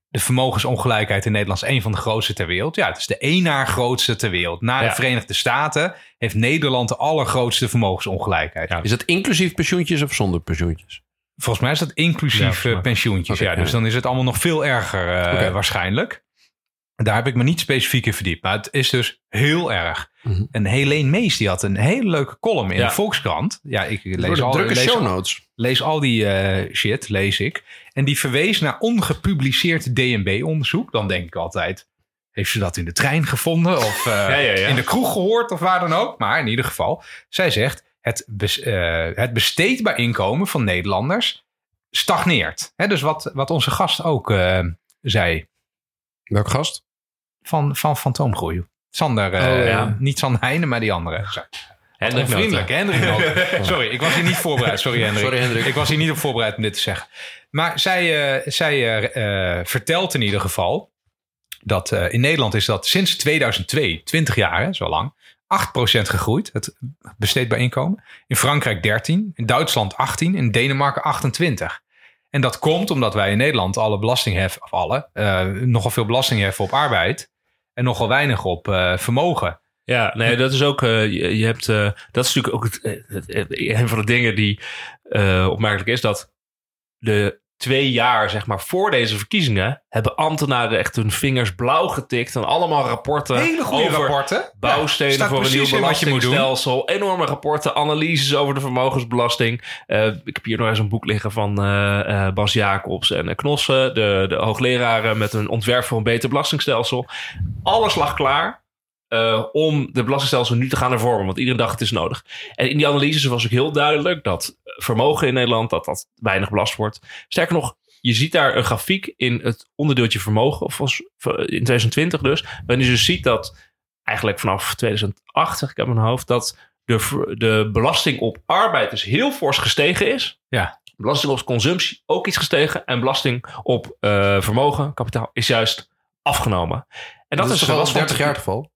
de vermogensongelijkheid in Nederland is een van de grootste ter wereld. Ja, het is de één na grootste ter wereld. Na de Verenigde Staten heeft Nederland de allergrootste vermogensongelijkheid. Is dat inclusief pensioentjes of zonder pensioentjes? Volgens mij is dat inclusief ja, pensioentjes. ja, dus dan is het allemaal nog veel erger uh, okay. waarschijnlijk. Daar heb ik me niet specifiek in verdiept. Maar het is dus heel erg. Mm -hmm. En Helene Mees die had een hele leuke column in ja. de Volkskrant. Ja, ik lees al, lees, show notes. lees al die uh, shit, lees ik. En die verwees naar ongepubliceerd DNB-onderzoek. Dan denk ik altijd, heeft ze dat in de trein gevonden? Of uh, ja, ja, in de kroeg gehoord of waar dan ook? Maar in ieder geval, zij zegt, het, bes, uh, het besteedbaar inkomen van Nederlanders stagneert. He, dus wat, wat onze gast ook zei. Welke gast? van, van Fantoomgroei. Sander, oh, uh, ja. niet Sander Heijnen, maar die andere. Hendrik vriendelijk, Hendrik Sorry, ik was hier niet voorbereid. Sorry Hendrik. Sorry, Hendrik. Ik was hier niet op voorbereid om dit te zeggen. Maar zij, uh, zij uh, vertelt in ieder geval dat in Nederland is dat sinds 2002, 20 jaar, hè, zo lang, 8% gegroeid, het besteedbaar inkomen. In Frankrijk 13, in Duitsland 18, in Denemarken 28. En dat komt omdat wij in Nederland alle belasting heffen, of alle, nogal veel belasting heffen op arbeid en nogal weinig op uh, vermogen. Ja, nee, dat is ook. Uh, je, je, hebt. Dat is natuurlijk ook het, een van de dingen die opmerkelijk is dat de twee jaar, zeg maar, voor deze verkiezingen hebben ambtenaren echt hun vingers blauw getikt en allemaal rapporten. Hele goede over rapporten. Bouwstenen ja, voor een nieuw belastingstelsel. Enorme rapporten, analyses over de vermogensbelasting. Uh, ik heb hier nog eens een boek liggen van uh, uh, Bas Jacobs en Knossen, de, de hoogleraren met een ontwerp voor een beter belastingstelsel. Alles lag klaar. Uh, om de belastingstelsel nu te gaan hervormen. Want iedereen dacht het is nodig. En in die analyses was ook heel duidelijk dat vermogen in Nederland dat dat weinig belast wordt. Sterker nog, je ziet daar een grafiek in het onderdeeltje vermogen, of was in 2020 dus, waarin je dus ziet dat eigenlijk vanaf 2008, zeg ik heb mijn hoofd, dat de, de belasting op arbeid dus heel fors gestegen is. Ja. Belasting op consumptie ook iets gestegen. En belasting op uh, vermogen, kapitaal, is juist afgenomen. En dat, dat is, al 30 jaar het geval.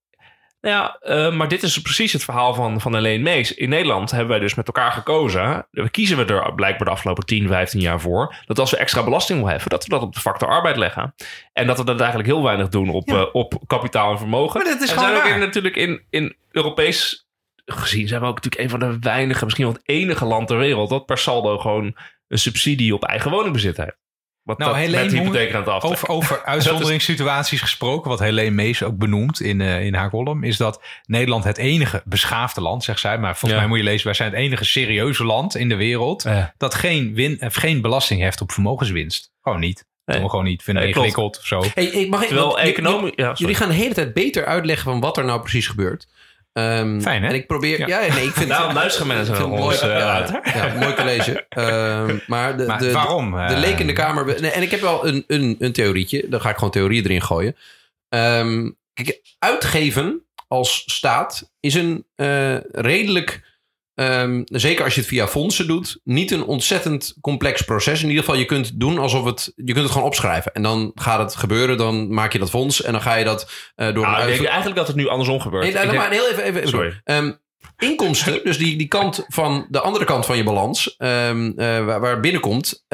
Nou ja, uh, maar dit is precies het verhaal van, van Alleen Mees. In Nederland hebben wij dus met elkaar gekozen. We kiezen we er blijkbaar de afgelopen 10, 15 jaar voor. Dat als we extra belasting willen heffen, dat we dat op de factor arbeid leggen. En dat we dat eigenlijk heel weinig doen op, ja. uh, op kapitaal en vermogen. Maar dat is en gewoon zijn ook in, natuurlijk in, in Europees gezien zijn we ook natuurlijk een van de weinige, misschien wel het enige land ter wereld dat per saldo gewoon een subsidie op eigen woningbezit heeft. Wat Nou, dat Helene met Moe- hypotheek aan het aftrekken. Over, over uitzonderingssituaties gesproken, wat Helene Mees ook benoemt in, eh, in haar column, is dat Nederland het enige beschaafde land, zegt zij, maar volgens Ja. mij moet je lezen, wij zijn het enige serieuze land in de wereld Ja. dat geen, win, eh, geen belasting heft op vermogenswinst. Gewoon niet. We gewoon niet. Vinden Nee, ingewikkeld of zo. Hey, hey, mag ik, Terwijl economie... Ja. Jullie gaan de hele tijd beter uitleggen van wat er nou precies gebeurt. Ehm, Fijn, hè? En ik probeer... Ja. Ja, nee, ik vind Daarom luisteren mensen ik vind naar het ons, mooi, eh, ja, uit. ja, mooi college. Ehm, maar de, Maar de, waarom? De, de eh, leek in de kamer... nee, en ik heb wel een, een, een theorietje. Dan ga ik gewoon theorieën erin gooien. Ehm, kijk, uitgeven als staat is een eh, redelijk... ehm, zeker als je het via fondsen doet, niet een ontzettend complex proces. In ieder geval, je kunt het doen alsof het. Je kunt het gewoon opschrijven. En dan gaat het gebeuren. Dan maak je dat fonds. En dan ga je dat eh, door een ik denk eigenlijk dat het nu andersom gebeurt. Nee, denk- maar heel even, even, Sorry. Ehm, inkomsten, dus die, die kant van de andere kant van je balans, ehm, eh, waar, waar binnenkomt,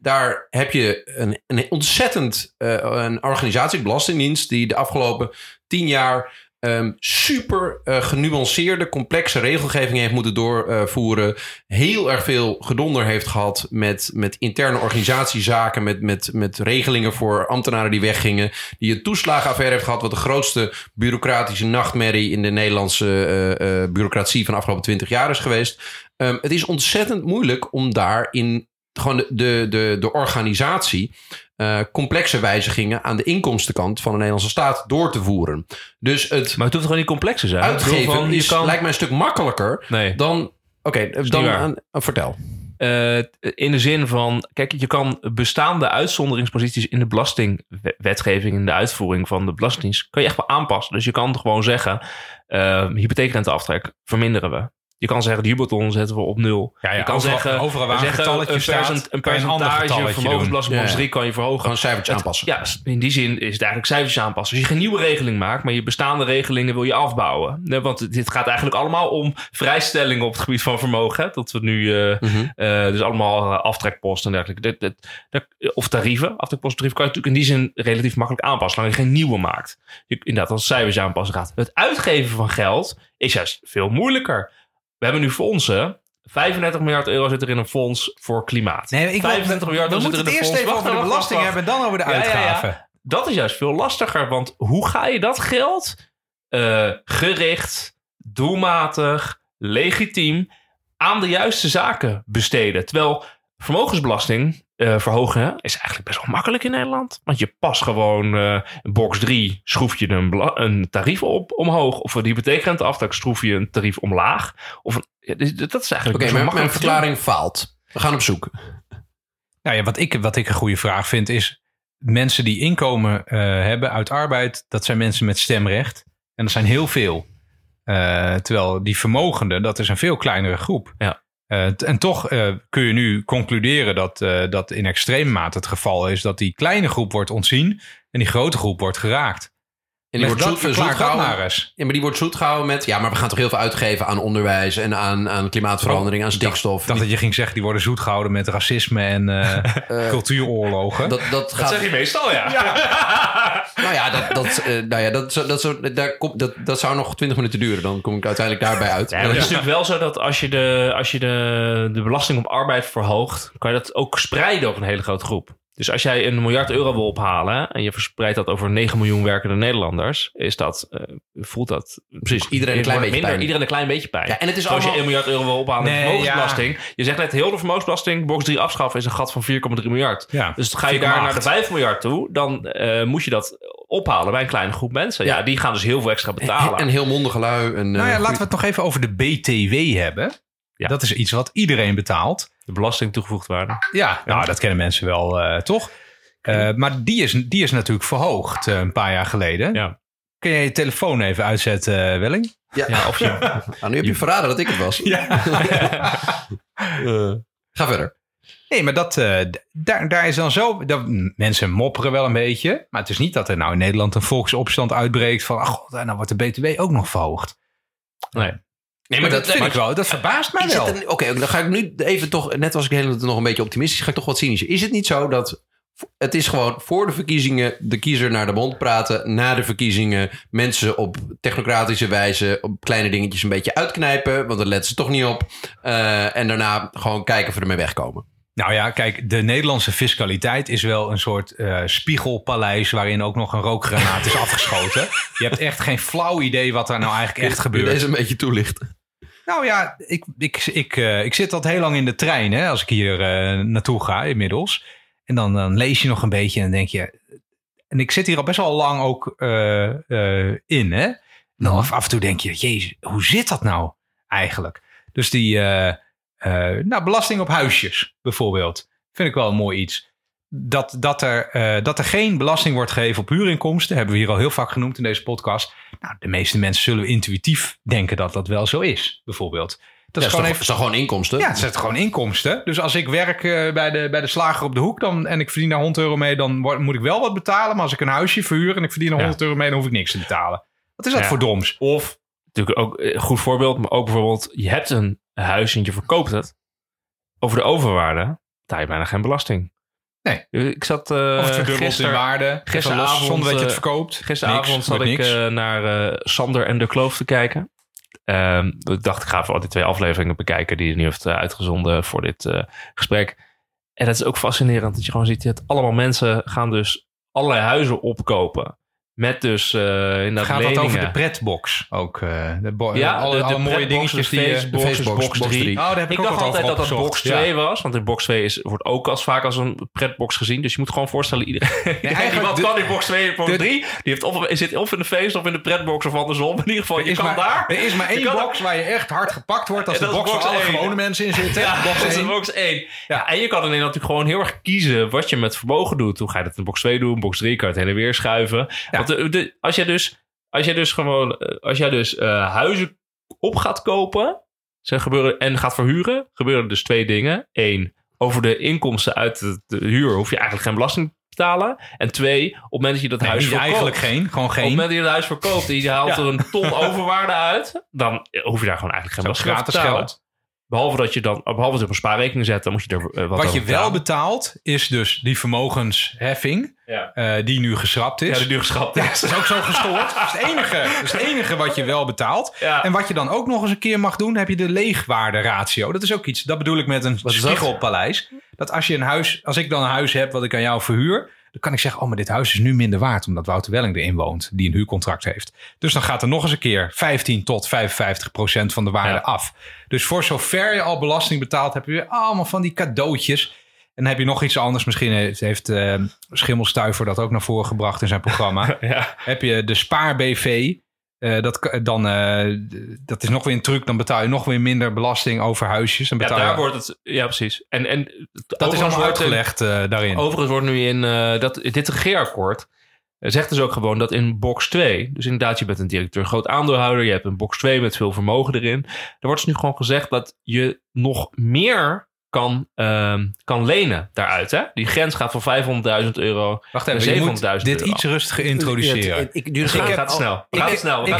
daar heb je een, een ontzettend eh, een organisatie, de Belastingdienst, die de afgelopen tien jaar ehm, super eh, genuanceerde, complexe regelgeving heeft moeten doorvoeren. heel erg veel gedonder heeft gehad met, met interne organisatiezaken, met, met, met regelingen voor ambtenaren die weggingen. Die een toeslagenaffaire heeft gehad, wat de grootste bureaucratische nachtmerrie in de Nederlandse eh, eh, bureaucratie van de afgelopen twintig jaar is geweest. Ehm, het is ontzettend moeilijk om daarin gewoon de, de, de, de organisatie eh, complexe wijzigingen aan de inkomstenkant van de Nederlandse staat door te voeren. Dus het Maar het hoeft gewoon niet complex te zijn. Uitgeven van, is, kan- lijkt mij een stuk makkelijker Nee. dan. Oké, dan aan- ah, vertel. Eh, in de zin van, kijk, je kan bestaande uitzonderingsposities in de belastingwetgeving, in de uitvoering van de belastingdienst, kan je echt wel aanpassen. Dus je kan gewoon zeggen, uh, hypotheekrenteaftrek verminderen we. Je kan zeggen, de huurbeton zetten we op nul. Ja, ja, je kan overal- zeggen, overal waar een zeggen getalletje een, staat, percent- een een percentage getalletje vermogensbelasting doen. box Ja, 3 kan je verhogen. Gewoon een cijfertje aanpassen. Ja, in die zin is het eigenlijk cijfertjes aanpassen. Als je geen nieuwe regeling maakt, maar je bestaande regelingen wil je afbouwen. Nee, want dit gaat eigenlijk allemaal om vrijstellingen op het gebied van vermogen. Hè? Dat we nu, eh, Mhm. eh, dus allemaal eh, aftrekposten en dergelijke. Dit- dit- dat- of tarieven, aftrekposten, kan je natuurlijk in die zin relatief makkelijk aanpassen. Zolang je geen nieuwe maakt. Je, inderdaad, als cijfers aanpassen gaat. Het uitgeven van geld is juist veel moeilijker. We hebben nu fondsen. 35 miljard euro zit er in een fonds voor klimaat. Nee, ik wil- 25 miljard we er moeten het eerst fonds. even over de belasting wacht, hebben en dan over de Ja, ja, ja. uitgaven. Dat is juist veel lastiger, want hoe ga je dat geld eh, gericht, doelmatig, legitiem aan de juiste zaken besteden? Terwijl vermogensbelasting eh, verhogen is eigenlijk best wel makkelijk in Nederland. Want je past gewoon eh, box 3 schroef je een, een tarief op omhoog. Of voor de hypotheekrenteaftrek schroef je een tarief omlaag. Of een, ja, dus dat is eigenlijk Oké, wel mijn, doen. verklaring faalt. We gaan op zoek. Nou ja, wat ik, wat ik een goede vraag vind is... mensen die inkomen eh, hebben uit arbeid... dat zijn mensen met stemrecht. En dat zijn heel veel. Eh, terwijl die vermogenden, dat is een veel kleinere groep. Ja. Eh, en toch eh, kun je nu concluderen dat eh, dat in extreme mate het geval is... dat die kleine groep wordt ontzien en die grote groep wordt geraakt. En die wordt dat, zoet, gehouden. maar eens. Ja, maar die wordt zoet gehouden met... Ja, maar we gaan toch heel veel uitgeven aan onderwijs... en aan, aan klimaatverandering, aan stikstof. Ik dacht dat je ging zeggen, die worden zoet gehouden met racisme en eh, cultuuroorlogen. dat, dat Dat gaat... zeg je meestal, ja. Nou ja, dat, dat, eh, nou ja dat, zou- dat, daar komt- dat, dat zou nog 20 minuten duren. Dan kom ik uiteindelijk daarbij uit. Ja, maar het is natuurlijk wel zo dat als je, de, als je de, de belasting op arbeid verhoogt, kan je dat ook spreiden over een hele grote groep. Dus als jij een miljard euro wil ophalen en je verspreidt dat over 9 miljoen werkende Nederlanders, is dat, eh, voelt dat. Precies, iedereen een klein beetje pijn. Iedereen een klein beetje pijn. Ja, en het is Dus als je allemaal- 1 miljard euro wil ophalen in Nee, vermogensbelasting, je zegt net heel de vermogensbelasting, box 3 afschaffen is een gat van 4,3 miljard. Ja, Dus ga je 4,8. daar naar de 5 miljard toe, dan eh, moet je dat ophalen bij een kleine groep mensen. Ja, Ja. die gaan dus heel veel extra betalen. En heel mondige lui. En, Nou eh, ja, laten goeie- we het nog even over de BTW hebben. Ja. Dat is iets wat iedereen betaalt. de belasting toegevoegd waarde. Ja, nou, dat kennen mensen wel, eh, toch? Eh, maar die is, die is natuurlijk verhoogd eh, een paar jaar geleden. Ja. Kun je je telefoon even uitzetten, Welling? ja. Ja, of je, Nou, nu heb je verraden dat ik het was. Ja. Eh, ga verder. Nee, maar dat, eh, daar, daar is dan zo... Dat, mensen mopperen wel een beetje. Maar het is niet dat er nou in Nederland een volksopstand uitbreekt... van, ach god, en dan wordt de BTW ook nog verhoogd. nee. Nee, Maar dat vind ik wel, dat verbaast mij wel. Oké, dan ga ik nu even toch, net als ik de hele tijd nog een beetje optimistisch, ga ik toch wat cynisch. Is het niet zo dat het is gewoon voor de verkiezingen de kiezer naar de mond praten, na de verkiezingen mensen op technocratische wijze op kleine dingetjes een beetje uitknijpen, want daar letten ze toch niet op. Eh, en daarna gewoon kijken of we ermee wegkomen. Nou ja, kijk, de Nederlandse fiscaliteit is wel een soort uh, spiegelpaleis waarin ook nog een rookgranaat is afgeschoten. Je hebt echt geen flauw idee wat er nou eigenlijk echt gebeurt. Deze een beetje toelichten. Nou ja, ik, ik, ik, uh, ik zit al heel lang in de trein hè, als ik hier uh, naartoe ga inmiddels. En dan, dan lees je nog een beetje en denk je... En ik zit hier al best wel lang ook in. Hè? Nou, af, af en toe denk je, jezus, hoe zit dat nou eigenlijk? Dus die nou, belasting op huisjes bijvoorbeeld. Vind ik wel een mooi iets. Dat, dat, er, uh, dat er geen belasting wordt gegeven op huurinkomsten, hebben we hier al heel vaak genoemd in deze podcast. Nou, de meeste mensen zullen intuïtief denken dat dat wel zo is, bijvoorbeeld. Dat, is, gewoon even, is gewoon inkomsten? Ja, het zijn gewoon inkomsten. Dus als ik werk uh, bij, de, bij de slager op de hoek dan, en ik verdien daar 100 euro mee, dan moet ik wel wat betalen. Maar als ik een huisje verhuur en ik verdien er 100 euro mee, dan hoef ik niks te betalen. Wat is dat voor doms? Of, natuurlijk ook een goed voorbeeld, maar ook bijvoorbeeld, je hebt een huis en je verkoopt het. Over de overwaarde betaal je bijna geen belasting. Nee. Ik zat uh, of het gisteren, in waarde. Gisteravond, zonder dat je het eh, verkoopt. Gisteravond zat ik uh, naar uh, Sander en de Kloof te kijken. Um, ik dacht, ik ga even al die twee afleveringen bekijken die hij nu heeft uitgezonden voor dit gesprek. En dat is ook fascinerend dat je gewoon ziet dat allemaal mensen gaan dus allerlei huizen opkopen. Met dus uh, in dat Gaat leningen. dat over de pretbox ook? Uh, de ja, alle, de, de alle mooie dingetjes die... De Facebox, Facebox, box 3. Oh, daar heb ik, ik dacht altijd dat dat box 2 ja. was. Want in box 2 is, wordt ook als vaak als een pretbox gezien. Dus je moet gewoon voorstellen... Iedereen, nee, iedereen die wat kan in box 2 en box 3... die heeft of, zit of in de face of in de pretbox of andersom. In ieder geval, je kan maar, daar... Er is maar één box waar je echt hard gepakt wordt... als de box waar alle gewone mensen in zitten. box dat is box 1. Ja, en je kan alleen natuurlijk gewoon heel erg kiezen... wat je met vermogen doet. Hoe ga je dat in box 2 doen? Box 3 kan je het heen en weer schuiven. Als je dus, als jij dus gewoon, als jij dus uh, huizen op gaat kopen ze gebeuren, en gaat verhuren, gebeuren dus twee dingen. Eén, over de inkomsten uit de, de, huur hoef je eigenlijk geen belasting te betalen. En twee, op het moment dat je dat nee, huis verkoopt. eigenlijk geen, gewoon geen. Op het moment dat je huis verkoopt en je haalt ja. er een ton overwaarde uit, dan hoef je daar gewoon eigenlijk geen belasting te betalen. Geld. Behalve dat je dan, behalve dat je op een spaarrekening zet, dan moet je er uh, wat Wat je wel betaalt, is dus die vermogensheffing. Ja. Uh, die nu geschrapt is. Ja, die nu geschrapt is. Ja, dat is ook zo gestoord. dat, is het enige, dat is het enige wat je wel betaalt. Ja. En wat je dan ook nog eens een keer mag doen, heb je de leegwaarde ratio. Dat is ook iets, dat bedoel ik met een spiegelpaleis. Dat? dat als je een huis, als ik dan een huis heb wat ik aan jou verhuur, dan kan ik zeggen, oh, maar dit huis is nu minder waard, omdat Wouter Welling erin woont, die een huurcontract heeft. Dus dan gaat er nog eens een keer 15 tot 55 procent van de waarde ja. af. Dus voor zover je al belasting betaalt, heb je weer allemaal van die cadeautjes. En dan heb je nog iets anders. Misschien heeft, heeft uh, Schimmelstuiver dat ook naar voren gebracht in zijn programma. ja. Heb je de Spaar BV. Uh, dat, dan, uh, dat is nog weer een truc. Dan betaal je nog weer minder belasting over huisjes. Dan betaal ja, daar je, wordt het. Ja, precies. En, en dat is allemaal uitgelegd uh, daarin. Overigens wordt nu in dat, dit regeerakkoord. Zegt dus ook gewoon dat in box 2, dus inderdaad, je bent een directeur, groot aandeelhouder, je hebt een box 2 met veel vermogen erin. Er wordt dus nu gewoon gezegd dat je nog meer kan, uh, kan lenen daaruit. Hè? Die grens gaat van 500.000 euro Wacht even, naar 700.000 dit iets rustiger introduceren. Ja, ik, dus ik, snel. Ik, gaat snel. Ik, gaat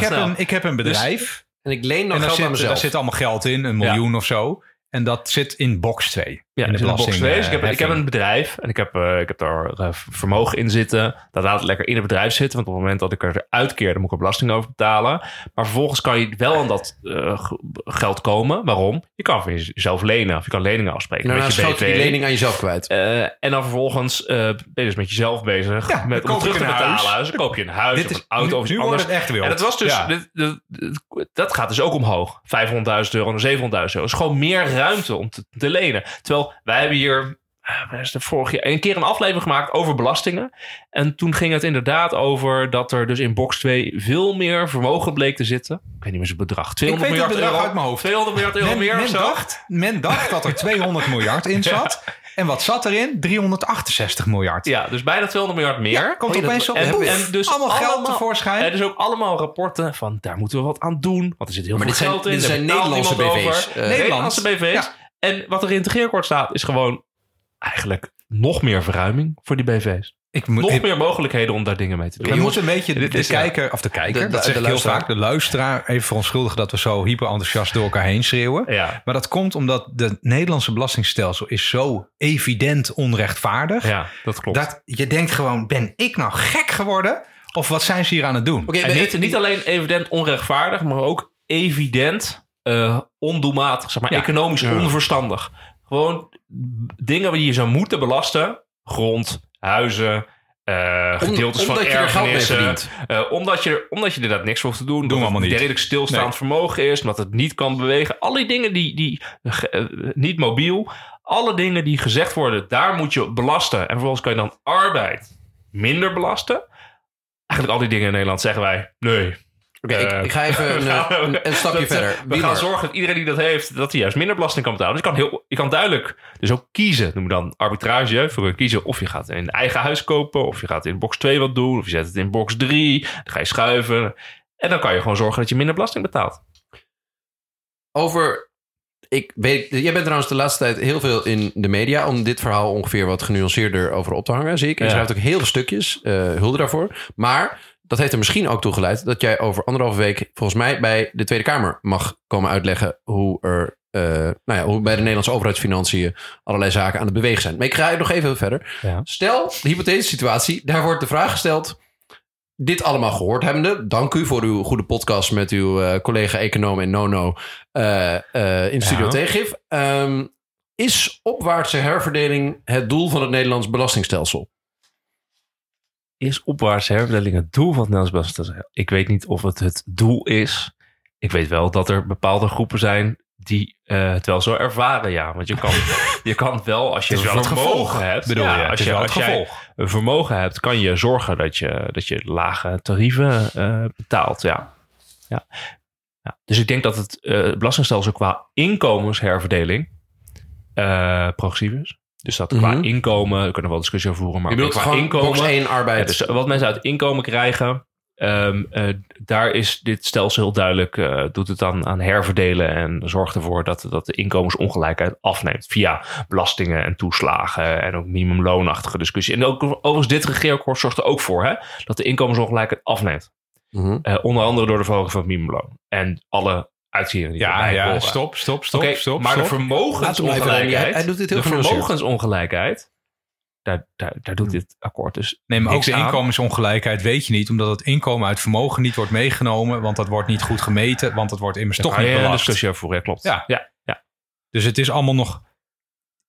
heb snel. Een, ik heb een bedrijf. Dus, en ik leen nog en geld zit, aan mezelf. Daar zit allemaal geld in, een miljoen ja. of zo. En dat zit in box 2. Ja, in de in belasting, box 2. Dus ik, heb, ik heb een bedrijf en ik heb, uh, ik heb daar uh, vermogen in zitten. Dat laat het lekker in het bedrijf zitten. Want op het moment dat ik er uitkeer, dan moet ik er belasting over betalen. Maar vervolgens kan je wel aan dat geld komen. Waarom? Je kan van jezelf lenen of je kan leningen afspreken. Nou, met dan je je die lening aan jezelf kwijt. En dan vervolgens ben je dus met jezelf bezig. Ja, met, om terug te betalen. Huis. Dan koop je een huis dit of is, een auto nu, of nu iets anders. het echt wild. En dat was dus, ja. dit, dit, dit, dat gaat dus ook omhoog. 500.000 euro naar 700.000 euro. Is gewoon meer ruimte om te, te lenen. Terwijl wij hebben hier is de vorig jaar een keer een aflevering gemaakt over belastingen. En toen ging het inderdaad over dat er dus in box 2 veel meer vermogen bleek te zitten. Ik weet niet meer zijn bedrag. 200 ik weet miljard het bedrag euro. uit mijn hoofd. 200 miljard euro men, meer men of zo. Dacht, men dacht dat er 200 miljard in zat. Ja. En wat zat erin? 368 miljard. Ja, dus bijna 200 miljard meer. Ja, komt oh, opeens op. En, en, en dus allemaal geld tevoorschijn. Er dus ook allemaal rapporten van daar moeten we wat aan doen. Want er zit heel maar veel dit geld zijn, in. Dit zijn Nederlandse BV's. Uh, Nederlandse BV's. Ja. En wat er in het regeerakkoord staat is gewoon eigenlijk nog meer verruiming voor die BV's. Ik moet, nog ik, meer mogelijkheden om daar dingen mee te doen. Je moet een beetje de, de kijker, of de kijker, de, de, dat zeg ik heel vaak, de luisteraar even verontschuldigen dat we zo hyper enthousiast door elkaar heen schreeuwen. Ja. Maar dat komt omdat de Nederlandse belastingstelsel is zo evident onrechtvaardig. Ja, dat klopt. Dat je denkt gewoon, ben ik nou gek geworden? Of wat zijn ze hier aan het doen? Okay, en niet, niet alleen evident onrechtvaardig, maar ook evident uh, ondoelmatig, zeg maar, ja. economisch ja. onverstandig. Gewoon dingen die je zou moeten belasten. Grond, huizen, uh, gedeeltes Om, van erfenissen. Uh, omdat, je, omdat je inderdaad niks hoeft te doen. Doen we allemaal niet. redelijk stilstaand vermogen is. Omdat het niet kan bewegen. Alle dingen die, die uh, niet mobiel. Alle dingen die gezegd worden, daar moet je belasten. En vervolgens kan je dan arbeid minder belasten. Eigenlijk al die dingen in Nederland zeggen wij, nee, Oké, okay, ik, ik, ga even een, een, een stapje dat, verder. We gaan zorgen dat iedereen die dat heeft, dat hij juist minder belasting kan betalen. Dus je kan, heel, je kan duidelijk dus ook kiezen. Noem dan arbitrage. Voor kiezen of je gaat in eigen huis kopen. Of je gaat in box 2 wat doen. Of je zet het in box 3. Dan ga je schuiven. En dan kan je gewoon zorgen dat je minder belasting betaalt. Over ik weet, jij bent trouwens de laatste tijd heel veel in de media om dit verhaal ongeveer wat genuanceerder over op te hangen, zie ik. Je ja. schrijft ook heel veel stukjes, uh, hulde daarvoor. Maar dat heeft er misschien ook toe geleid dat jij over anderhalve week volgens mij bij de Tweede Kamer mag komen uitleggen hoe er uh, nou ja, hoe bij de Nederlandse overheidsfinanciën allerlei zaken aan het bewegen zijn. Maar ik ga nog even verder. Ja. Stel, de hypothetische situatie, daar wordt de vraag gesteld. Dit allemaal gehoord hebbende, dank u voor uw goede podcast met uw uh, collega-econoom in Nono uh, in Studio ja. Tegif. Um, is opwaartse herverdeling het doel van het Nederlands belastingstelsel? Is opwaartse herverdeling het doel van het Nederlands belastingstelsel? Ik weet niet of het het doel is. Ik weet wel dat er bepaalde groepen zijn die uh, het wel zo ervaren, ja. Want je kan, je kan wel, als je wel een vermogen hebt... Bedoel ja, je, als, je, als als jij een vermogen hebt, kan je zorgen dat je, dat je lage tarieven uh, betaalt, ja. ja. ja. Dus ik denk dat het uh, belastingstelsel qua inkomensherverdeling progressief is. Dus dat qua mm -hmm. inkomen, we kunnen wel discussie over voeren, maar je bedoelt qua inkomen... box 1 arbeid. Ja, dus wat mensen uit inkomen krijgen... Um, uh, daar is dit stelsel heel duidelijk, uh, doet het aan, aan herverdelen en zorgt ervoor dat, dat de inkomensongelijkheid afneemt via belastingen en toeslagen en ook minimumloonachtige discussie. En ook overigens dit regeerakkoord zorgt er ook voor hè, dat de inkomensongelijkheid afneemt. Mm -hmm. uh, onder andere door de verhoging van het minimumloon en alle die ja, ja, stop, stop, stop, okay, stop. Maar stop. de vermogensongelijkheid, hij doet dit heel de vermogensongelijkheid daar, daar, daar doet dit akkoord dus. Nee, maar ook de aan. inkomensongelijkheid weet je niet, omdat het inkomen uit vermogen niet wordt meegenomen, want dat wordt niet goed gemeten, want dat wordt immers toch niet belast. Ja, discussie over, ja, klopt. Ja. ja, ja. Dus het is allemaal nog.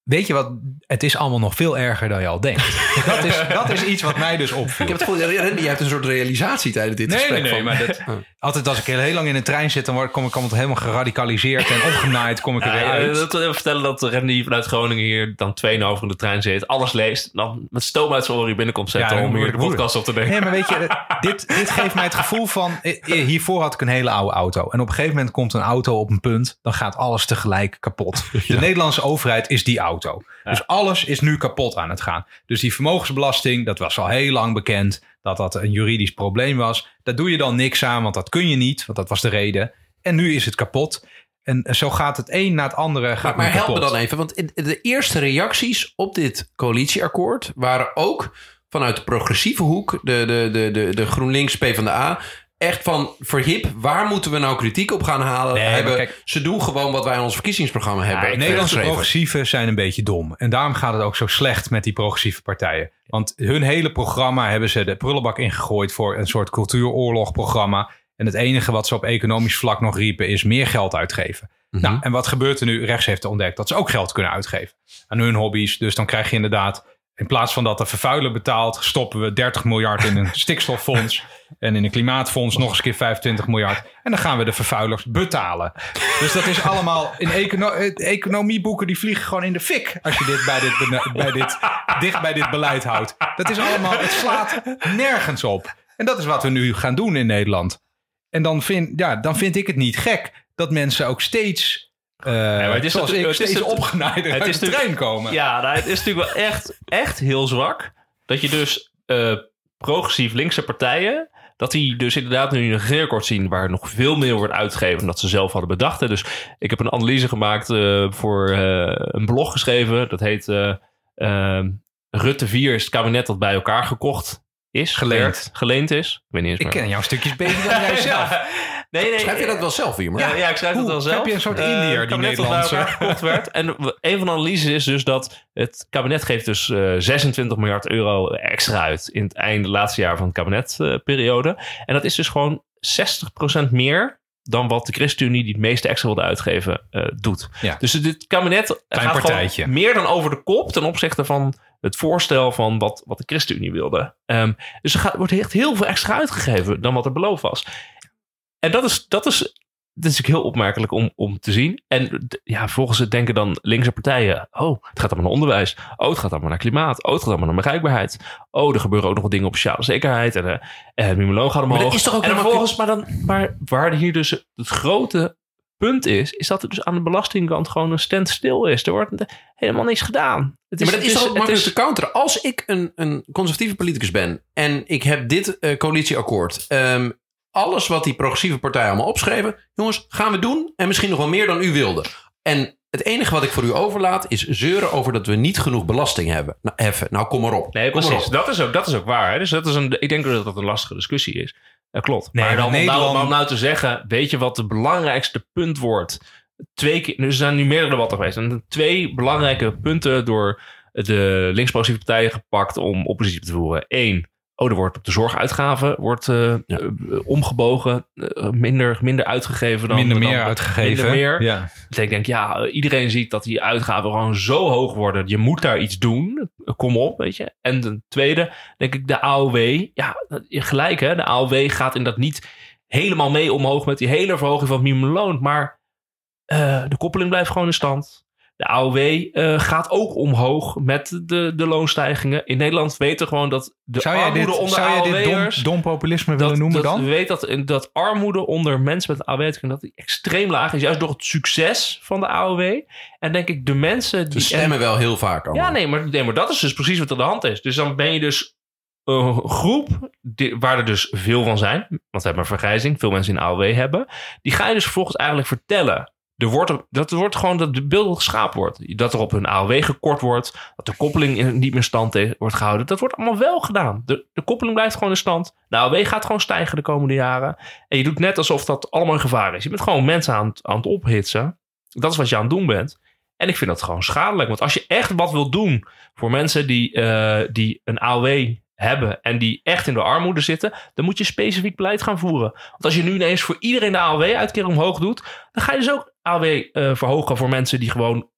Weet je wat? Het is allemaal nog veel erger dan je al denkt. dat, is, dat is iets wat mij dus opviel. Ik heb het gevoel, Randy, je hebt een soort realisatie tijdens dit nee, gesprek. Nee, nee, maar dat, altijd als ik heel lang in een trein zit, dan word, kom ik altijd helemaal geradicaliseerd en opgenaaid. Kom ik er weer uit. Ik wil even vertellen dat Randy vanuit Groningen hier dan 2,5 in de trein zit. Alles leest. Dan met stoom uit zijn oren binnen komt zetten ja, om hier de podcast op te nemen. Nee, maar weet je, dit, dit geeft mij het gevoel van... Hiervoor had ik een hele oude auto. En op een gegeven moment komt een auto op een punt. Dan gaat alles tegelijk kapot. De ja. Nederlandse overheid is die auto. Ja. Dus alles is nu kapot aan het gaan. Dus die vermogensbelasting, dat was al heel lang bekend dat dat een juridisch probleem was. Daar doe je dan niks aan, want dat kun je niet, want dat was de reden. En nu is het kapot. En zo gaat het een na het andere. Gaat maar maar help me dan even, want de eerste reacties op dit coalitieakkoord waren ook vanuit de progressieve hoek, de, de, de, de, de GroenLinks PvdA, echt van verhip, waar moeten we nou kritiek op gaan halen? Nee, hebben, kijk, ze doen gewoon wat wij in ons verkiezingsprogramma hebben. Ja, Nederlandse progressieven zijn een beetje dom. En daarom gaat het ook zo slecht met die progressieve partijen. Want hun hele programma hebben ze de prullenbak ingegooid voor een soort cultuuroorlogprogramma. En het enige wat ze op economisch vlak nog riepen is meer geld uitgeven. Mhm. Mm -hmm. Nou, en wat gebeurt er nu? Rechts heeft ontdekt dat ze ook geld kunnen uitgeven aan hun hobby's. Dus dan krijg je inderdaad in plaats van dat de vervuiler betaalt, stoppen we 30 miljard in een stikstoffonds. En in een klimaatfonds nog eens keer 25 miljard. En dan gaan we de vervuilers betalen. Dus dat is allemaal in econo economieboeken die vliegen gewoon in de fik. Als je dit bij dit, bij dit dicht bij dit beleid houdt. Dat is allemaal, het slaat nergens op. En dat is wat we nu gaan doen in Nederland. En dan vind, ja, dan vind ik het niet gek dat mensen ook steeds uh, het is zoals ik het steeds opgenaaid uit is de trein komen. Ja, nou, het is natuurlijk wel echt, echt heel zwak. Dat je dus uh, progressief linkse partijen... dat die dus inderdaad nu een regeerakkoord zien... waar nog veel meer wordt uitgegeven... dan dat ze zelf hadden bedacht. Dus ik heb een analyse gemaakt uh, voor een blog geschreven. Dat heet Rutte 4 is het kabinet dat bij elkaar gekocht is. Geleend. Geleend is. Ik, weet niet eens ik ken jouw stukjes beter dan jij zelf. Nee, nee, schrijf je dat wel zelf hier? Ja, ja, ik schrijf Hoe? het wel zelf. Heb je een soort uh, Indiër die Nederlandse? werd. En een van de analyses is dus dat het kabinet geeft dus uh, 26 miljard euro extra uit in het einde laatste jaar van het kabinetperiode. Uh, en dat is dus gewoon 60% meer dan wat de ChristenUnie, die het meeste extra wilde uitgeven, uh, doet. Ja. Dus dit kabinet Klein gaat partijtje. meer dan over de kop ten opzichte van het voorstel van wat, wat de ChristenUnie wilde. Um, dus er gaat, wordt echt heel veel extra uitgegeven dan wat er beloofd was. En dat is, dat is dat is natuurlijk heel opmerkelijk om, om te zien. En ja, volgens het denken dan linkse partijen... oh, het gaat allemaal naar onderwijs. Oh, het gaat allemaal naar klimaat. Oh, het gaat allemaal naar bereikbaarheid. Oh, er gebeuren ook nog wat dingen op sociale zekerheid. En, uh, en minimumloon gaat omhoog. Maar is toch ook en vervolgens, maar, dan, maar waar hier dus het grote punt is... is dat er dus aan de belastingkant gewoon een standstil is. Er wordt helemaal niks gedaan. Het is, maar dat is toch ook makkelijk te counteren. Als ik een, een conservatieve politicus ben... en ik heb dit uh, coalitieakkoord... Um, alles wat die progressieve partijen allemaal opschreven. Jongens, gaan we doen. En misschien nog wel meer dan u wilde. En het enige wat ik voor u overlaat is zeuren over dat we niet genoeg belasting hebben. Nou, heffen. Nou, kom maar op. Nee, kom precies. Dat is ook, dat is ook waar. Hè? Dus dat is een, ik denk dat dat een lastige discussie is. Dat klopt. Nee, maar dan, om, nou, om nou te zeggen, weet je wat de belangrijkste punt wordt? Twee keer, er zijn nu meerdere debatten geweest. En twee belangrijke punten door de links-progressieve partijen gepakt om oppositie te voeren. Eén, Oh, er wordt op de zorguitgaven wordt, uh, omgebogen. Uh, minder, minder uitgegeven dan... Minder meer uitgegeven. Minder meer. Ja. Dus ik denk, ja, iedereen ziet dat die uitgaven gewoon zo hoog worden. Je moet daar iets doen. Kom op, weet je. En ten tweede, denk ik, de AOW. Ja, gelijk hè. De AOW gaat in dat niet helemaal mee omhoog met die hele verhoging van het minimumloon. Maar de koppeling blijft gewoon in stand. De AOW uh, eh, gaat ook omhoog met de, de loonstijgingen. In Nederland weten gewoon dat de zou armoede dit, onder zou jij dit dom, populisme willen noemen dat, dan? We weten dat, dat armoede onder mensen met AOW dat die extreem laag is. Juist door het succes van de AOW. En denk ik de mensen die... Ze stemmen wel heel vaak Ja, nee maar, nee, maar dat is dus precies wat er aan de hand is. Dus dan ben je dus een groep waar er dus veel van zijn. Want we hebben een vergrijzing. Veel mensen in AOW hebben. Die ga je dus vervolgens eigenlijk vertellen er wordt, dat wordt gewoon dat de beeld geschapen wordt. Dat er op hun AOW gekort wordt. Dat de koppeling niet meer stand wordt gehouden. Dat wordt allemaal wel gedaan. De, koppeling blijft gewoon in stand. De AOW gaat gewoon stijgen de komende jaren. En je doet net alsof dat allemaal in gevaar is. Je bent gewoon mensen aan aan het ophitsen. Dat is wat je aan het doen bent. En ik vind dat gewoon schadelijk. Want als je echt wat wil doen voor mensen die, uh, die een AOW hebben en die echt in de armoede zitten, dan moet je specifiek beleid gaan voeren. Want als je nu ineens voor iedereen de AOW-uitkering omhoog doet, dan ga je dus ook AW uh, eh, verhogen voor mensen die gewoon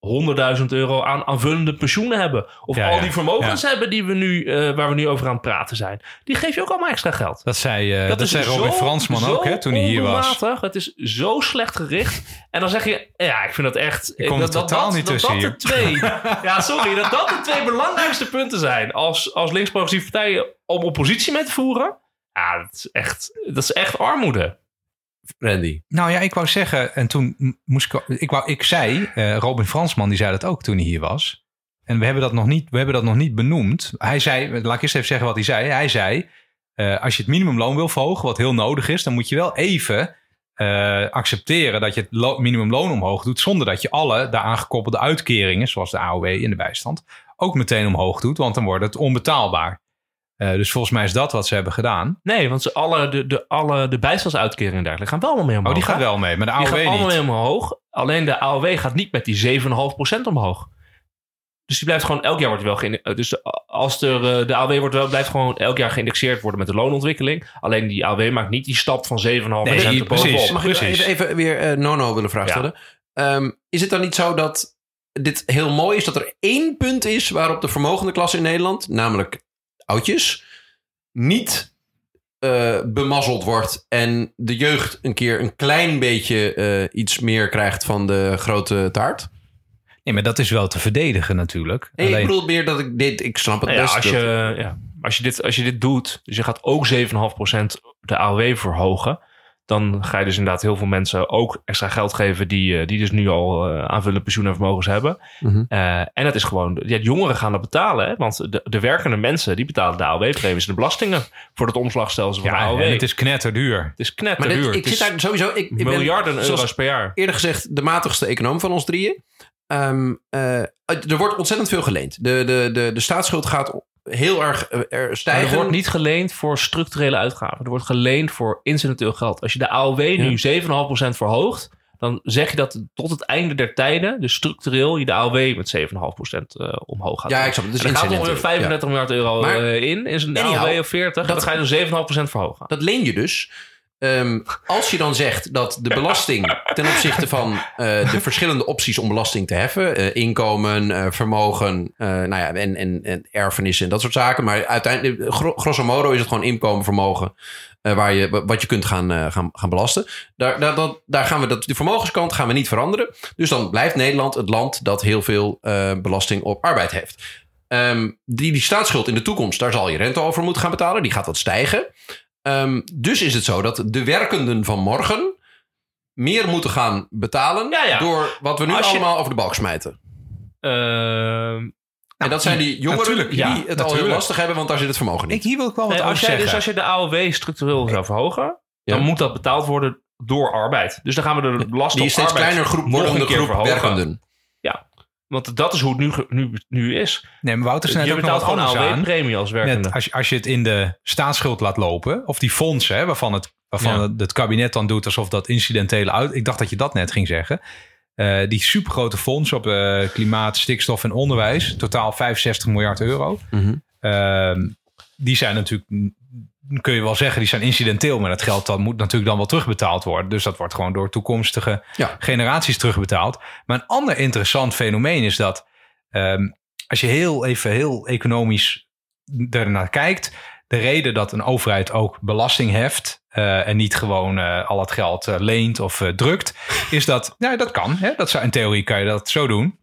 100.000 euro aan aanvullende pensioenen hebben. Of al die vermogens hebben die we nu, uh, waar we nu over aan het praten zijn. Die geef je ook allemaal extra geld. Dat zei, uh, dat, dat zei Robin Fransman ook hè, toen hij hier was. Het is zo slecht gericht. En dan zeg je, ja, ik vind dat echt... Ik kom dat, dat, totaal niet tussen dat. De twee, ja, sorry. Dat dat de twee belangrijkste punten zijn als, als links-progressieve partijen om oppositie mee te voeren. Ja, dat is echt, dat is echt armoede. Nou ja, ik wou zeggen, en toen moest ik, ik, wou, ik zei, uh, Robin Fransman, die zei dat ook toen hij hier was. En we hebben dat nog niet, we hebben dat nog niet benoemd. Hij zei, laat ik eerst even zeggen wat hij zei. Hij zei, uh, als je het minimumloon wil verhogen, wat heel nodig is, dan moet je wel even uh, accepteren dat je het minimumloon omhoog doet, zonder dat je alle daaraan gekoppelde uitkeringen, zoals de AOW in de bijstand, ook meteen omhoog doet, want dan wordt het onbetaalbaar. Uh, dus volgens mij is dat wat ze hebben gedaan. Nee, want ze alle, de, de, alle, de bijstandsuitkeringen en dergelijke gaan wel allemaal mee omhoog. Oh, die gaat wel mee, maar de AOW die gaat allemaal mee omhoog. Alleen de AOW gaat niet met die 7,5% omhoog. Dus die blijft gewoon elk jaar wordt wel geïndexeerd. Dus als er, uh, de AOW wordt wel, blijft gewoon elk jaar geïndexeerd worden met de loonontwikkeling. Alleen die AOW maakt niet die stap van 7,5% nee, precies, Mag ik even, even weer uh, Nono willen vragen stellen? Ja. Um, is het dan niet zo dat dit heel mooi is dat er één punt is waarop de vermogende klasse in Nederland, namelijk oudjes, niet uh, bemazzeld wordt en de jeugd een keer een klein beetje uh, iets meer krijgt van de grote taart? Nee, maar dat is wel te verdedigen natuurlijk. Nee, Alleen... Ik bedoel meer dat ik dit, ik snap het nou best. als, je, ja, als, je dit, als je dit doet, dus je gaat ook 7,5% de AOW verhogen dan ga je dus inderdaad heel veel mensen ook extra geld geven die, eh, die dus nu al uh, aanvullende pensioen en vermogens hebben. Mm en dat is gewoon, ja, jongeren gaan dat betalen, hè? want de, de werkende mensen die betalen de AOW-premies, de belastingen voor het omslagstelsel van ja, de AOW. het is knetterduur. Het is knetterduur. Maar ik zit daar sowieso, ik, ik miljarden ben, euro's per jaar. Eerder gezegd, de matigste econoom van ons drieën. Um, er wordt ontzettend veel geleend. De, de, de, de staatsschuld gaat heel erg er stijgen. er wordt niet geleend voor structurele uitgaven. Er wordt geleend voor incidenteel geld. Als je de AOW nu 7,5% verhoogt, dan zeg je dat tot het einde der tijden, dus structureel, je de AOW met 7,5% uh, omhoog gaat. Ja, ik snap het. Dus er gaat ongeveer 35 ja. miljard euro maar, uh, in, in zijn AOW of 40. Dan ga je dus 7,5% verhogen. Dat leen je dus. Ehm, als je dan zegt dat de belasting ten opzichte van uh, de verschillende opties om belasting te heffen, uh, inkomen, uh, vermogen, nou ja, en, en, en erfenissen en dat soort zaken, maar uiteindelijk, grosso modo is het gewoon inkomen, vermogen, waar je, wat je kunt gaan, gaan, gaan belasten. Daar, daar, dat, daar gaan we dat, de vermogenskant gaan we niet veranderen. Dus dan blijft Nederland het land dat heel veel belasting op arbeid heeft. Um, die, die staatsschuld in de toekomst, daar zal je rente over moeten gaan betalen. Die gaat wat stijgen. Um, dus is het zo dat de werkenden van morgen meer moeten gaan betalen ja, ja. door wat we nu allemaal over de balk smijten. Uh, en dat zijn die jongeren die ja, het al heel lastig hebben, want daar zit het vermogen niet. Ik hier wil ik wel wat nee, als jij, Dus als je de AOW structureel zou verhogen, dan moet dat betaald worden door arbeid. Dus dan gaan we de belasting Die steeds kleiner groep wordende groep verhogen. werkenden. Want dat is hoe het nu, nu, nu is. Nee, maar Wouter net je ook nog gewoon een premie als werkende. als, je, als je het in de staatsschuld laat lopen, of die fondsen, hè, waarvan, het, waarvan het, het, kabinet dan doet alsof dat incidentele uit... Ik dacht dat je dat net ging zeggen. Uh, die supergrote fondsen op uh, klimaat, stikstof en onderwijs, totaal 65 miljard euro. Mm -hmm. die zijn natuurlijk kun je wel zeggen, die zijn incidenteel. Maar dat geld dat moet natuurlijk dan wel terugbetaald worden. Dus dat wordt gewoon door toekomstige generaties terugbetaald. Maar een ander interessant fenomeen is dat um, als je heel even heel economisch ernaar kijkt. De reden dat een overheid ook belasting heft uh, en niet gewoon uh, al het geld uh, leent of drukt, is dat, nou dat kan. Hè? Dat zou, in theorie kan je dat zo doen.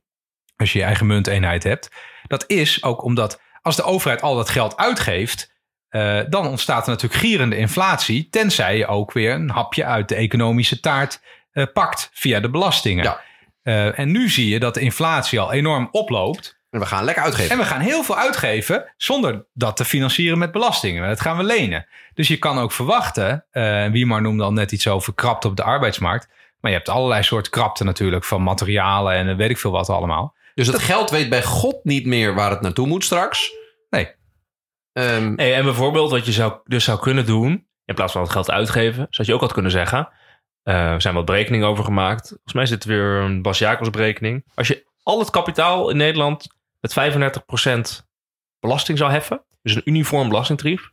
Als je je eigen munteenheid hebt. Dat is ook omdat als de overheid al dat geld uitgeeft, uh, dan ontstaat er natuurlijk gierende inflatie, tenzij je ook weer een hapje uit de economische taart uh, pakt via de belastingen. Ja. Uh, en nu zie je dat de inflatie al enorm oploopt. En we gaan lekker uitgeven. En we gaan heel veel uitgeven zonder dat te financieren met belastingen. Dat gaan we lenen. Dus je kan ook verwachten, wie maar noemde al net iets over krapte op de arbeidsmarkt. Maar je hebt allerlei soorten krapte natuurlijk van materialen en weet ik veel wat allemaal. Dus het geld weet bij God niet meer waar het naartoe moet straks. Um, en bijvoorbeeld wat je zou, dus zou kunnen doen, in plaats van het geld uitgeven, zou je ook had kunnen zeggen. Uh, er zijn wat berekeningen over gemaakt. Volgens mij zit er weer een Bas Jacobs berekening. Als je al het kapitaal in Nederland met 35% belasting zou heffen, dus een uniform belastingtarief,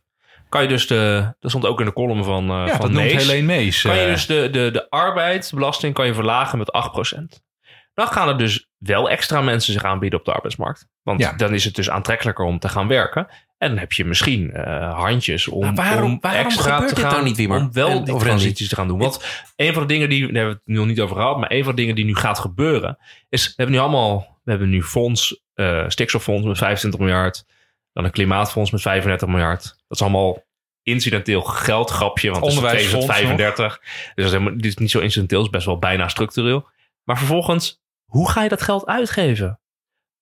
kan je dus de, dat stond ook in de column van, uh, ja, van dat Mees, Helene Mees. Kan je dus de, de, de arbeidsbelasting kan je verlagen met 8%. Dan gaan er dus wel extra mensen zich aanbieden op de arbeidsmarkt. Want dan is het dus aantrekkelijker om te gaan werken. En dan heb je misschien uh, handjes om, waarom, om waarom extra te gaan, niet, Wiemer? om wel die transities te gaan doen. Want een van de dingen die, daar hebben we het nog niet over gehad, maar een van de dingen die nu gaat gebeuren, is, we hebben nu allemaal, we hebben nu fonds, uh, stikstoffonds met 25 miljard, dan een klimaatfonds met 35 miljard. Dat is allemaal incidenteel geld, grapje, want het is 35. Dus dat is, dit is niet zo incidenteel, is best wel bijna structureel. Maar vervolgens, hoe ga je dat geld uitgeven?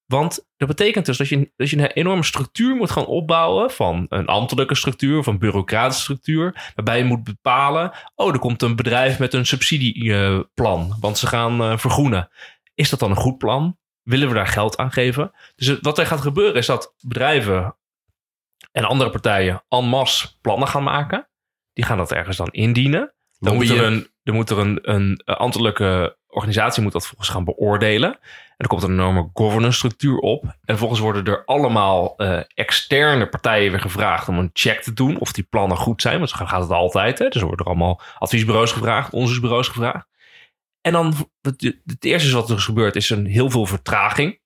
Want dat betekent dus dat je, dat je een enorme structuur moet gaan opbouwen. Van een ambtelijke structuur of een bureaucratische structuur. Waarbij je moet bepalen. Oh, er komt een bedrijf met een subsidieplan. Want ze gaan uh, vergroenen. Is dat dan een goed plan? Willen we daar geld aan geven? Dus wat er gaat gebeuren is dat bedrijven en andere partijen en masse plannen gaan maken. Die gaan dat ergens dan indienen. Dan moet er een, er moet er een, een ambtelijke organisatie moet dat volgens gaan beoordelen. En er komt een enorme governance structuur op. En vervolgens worden er allemaal uh, externe partijen weer gevraagd om een check te doen of die plannen goed zijn. Want zo gaat het altijd. Hè? Dus er worden er allemaal adviesbureaus gevraagd, onderzoeksbureaus gevraagd. En dan, het, eerste wat er is gebeurd, is een heel veel vertraging.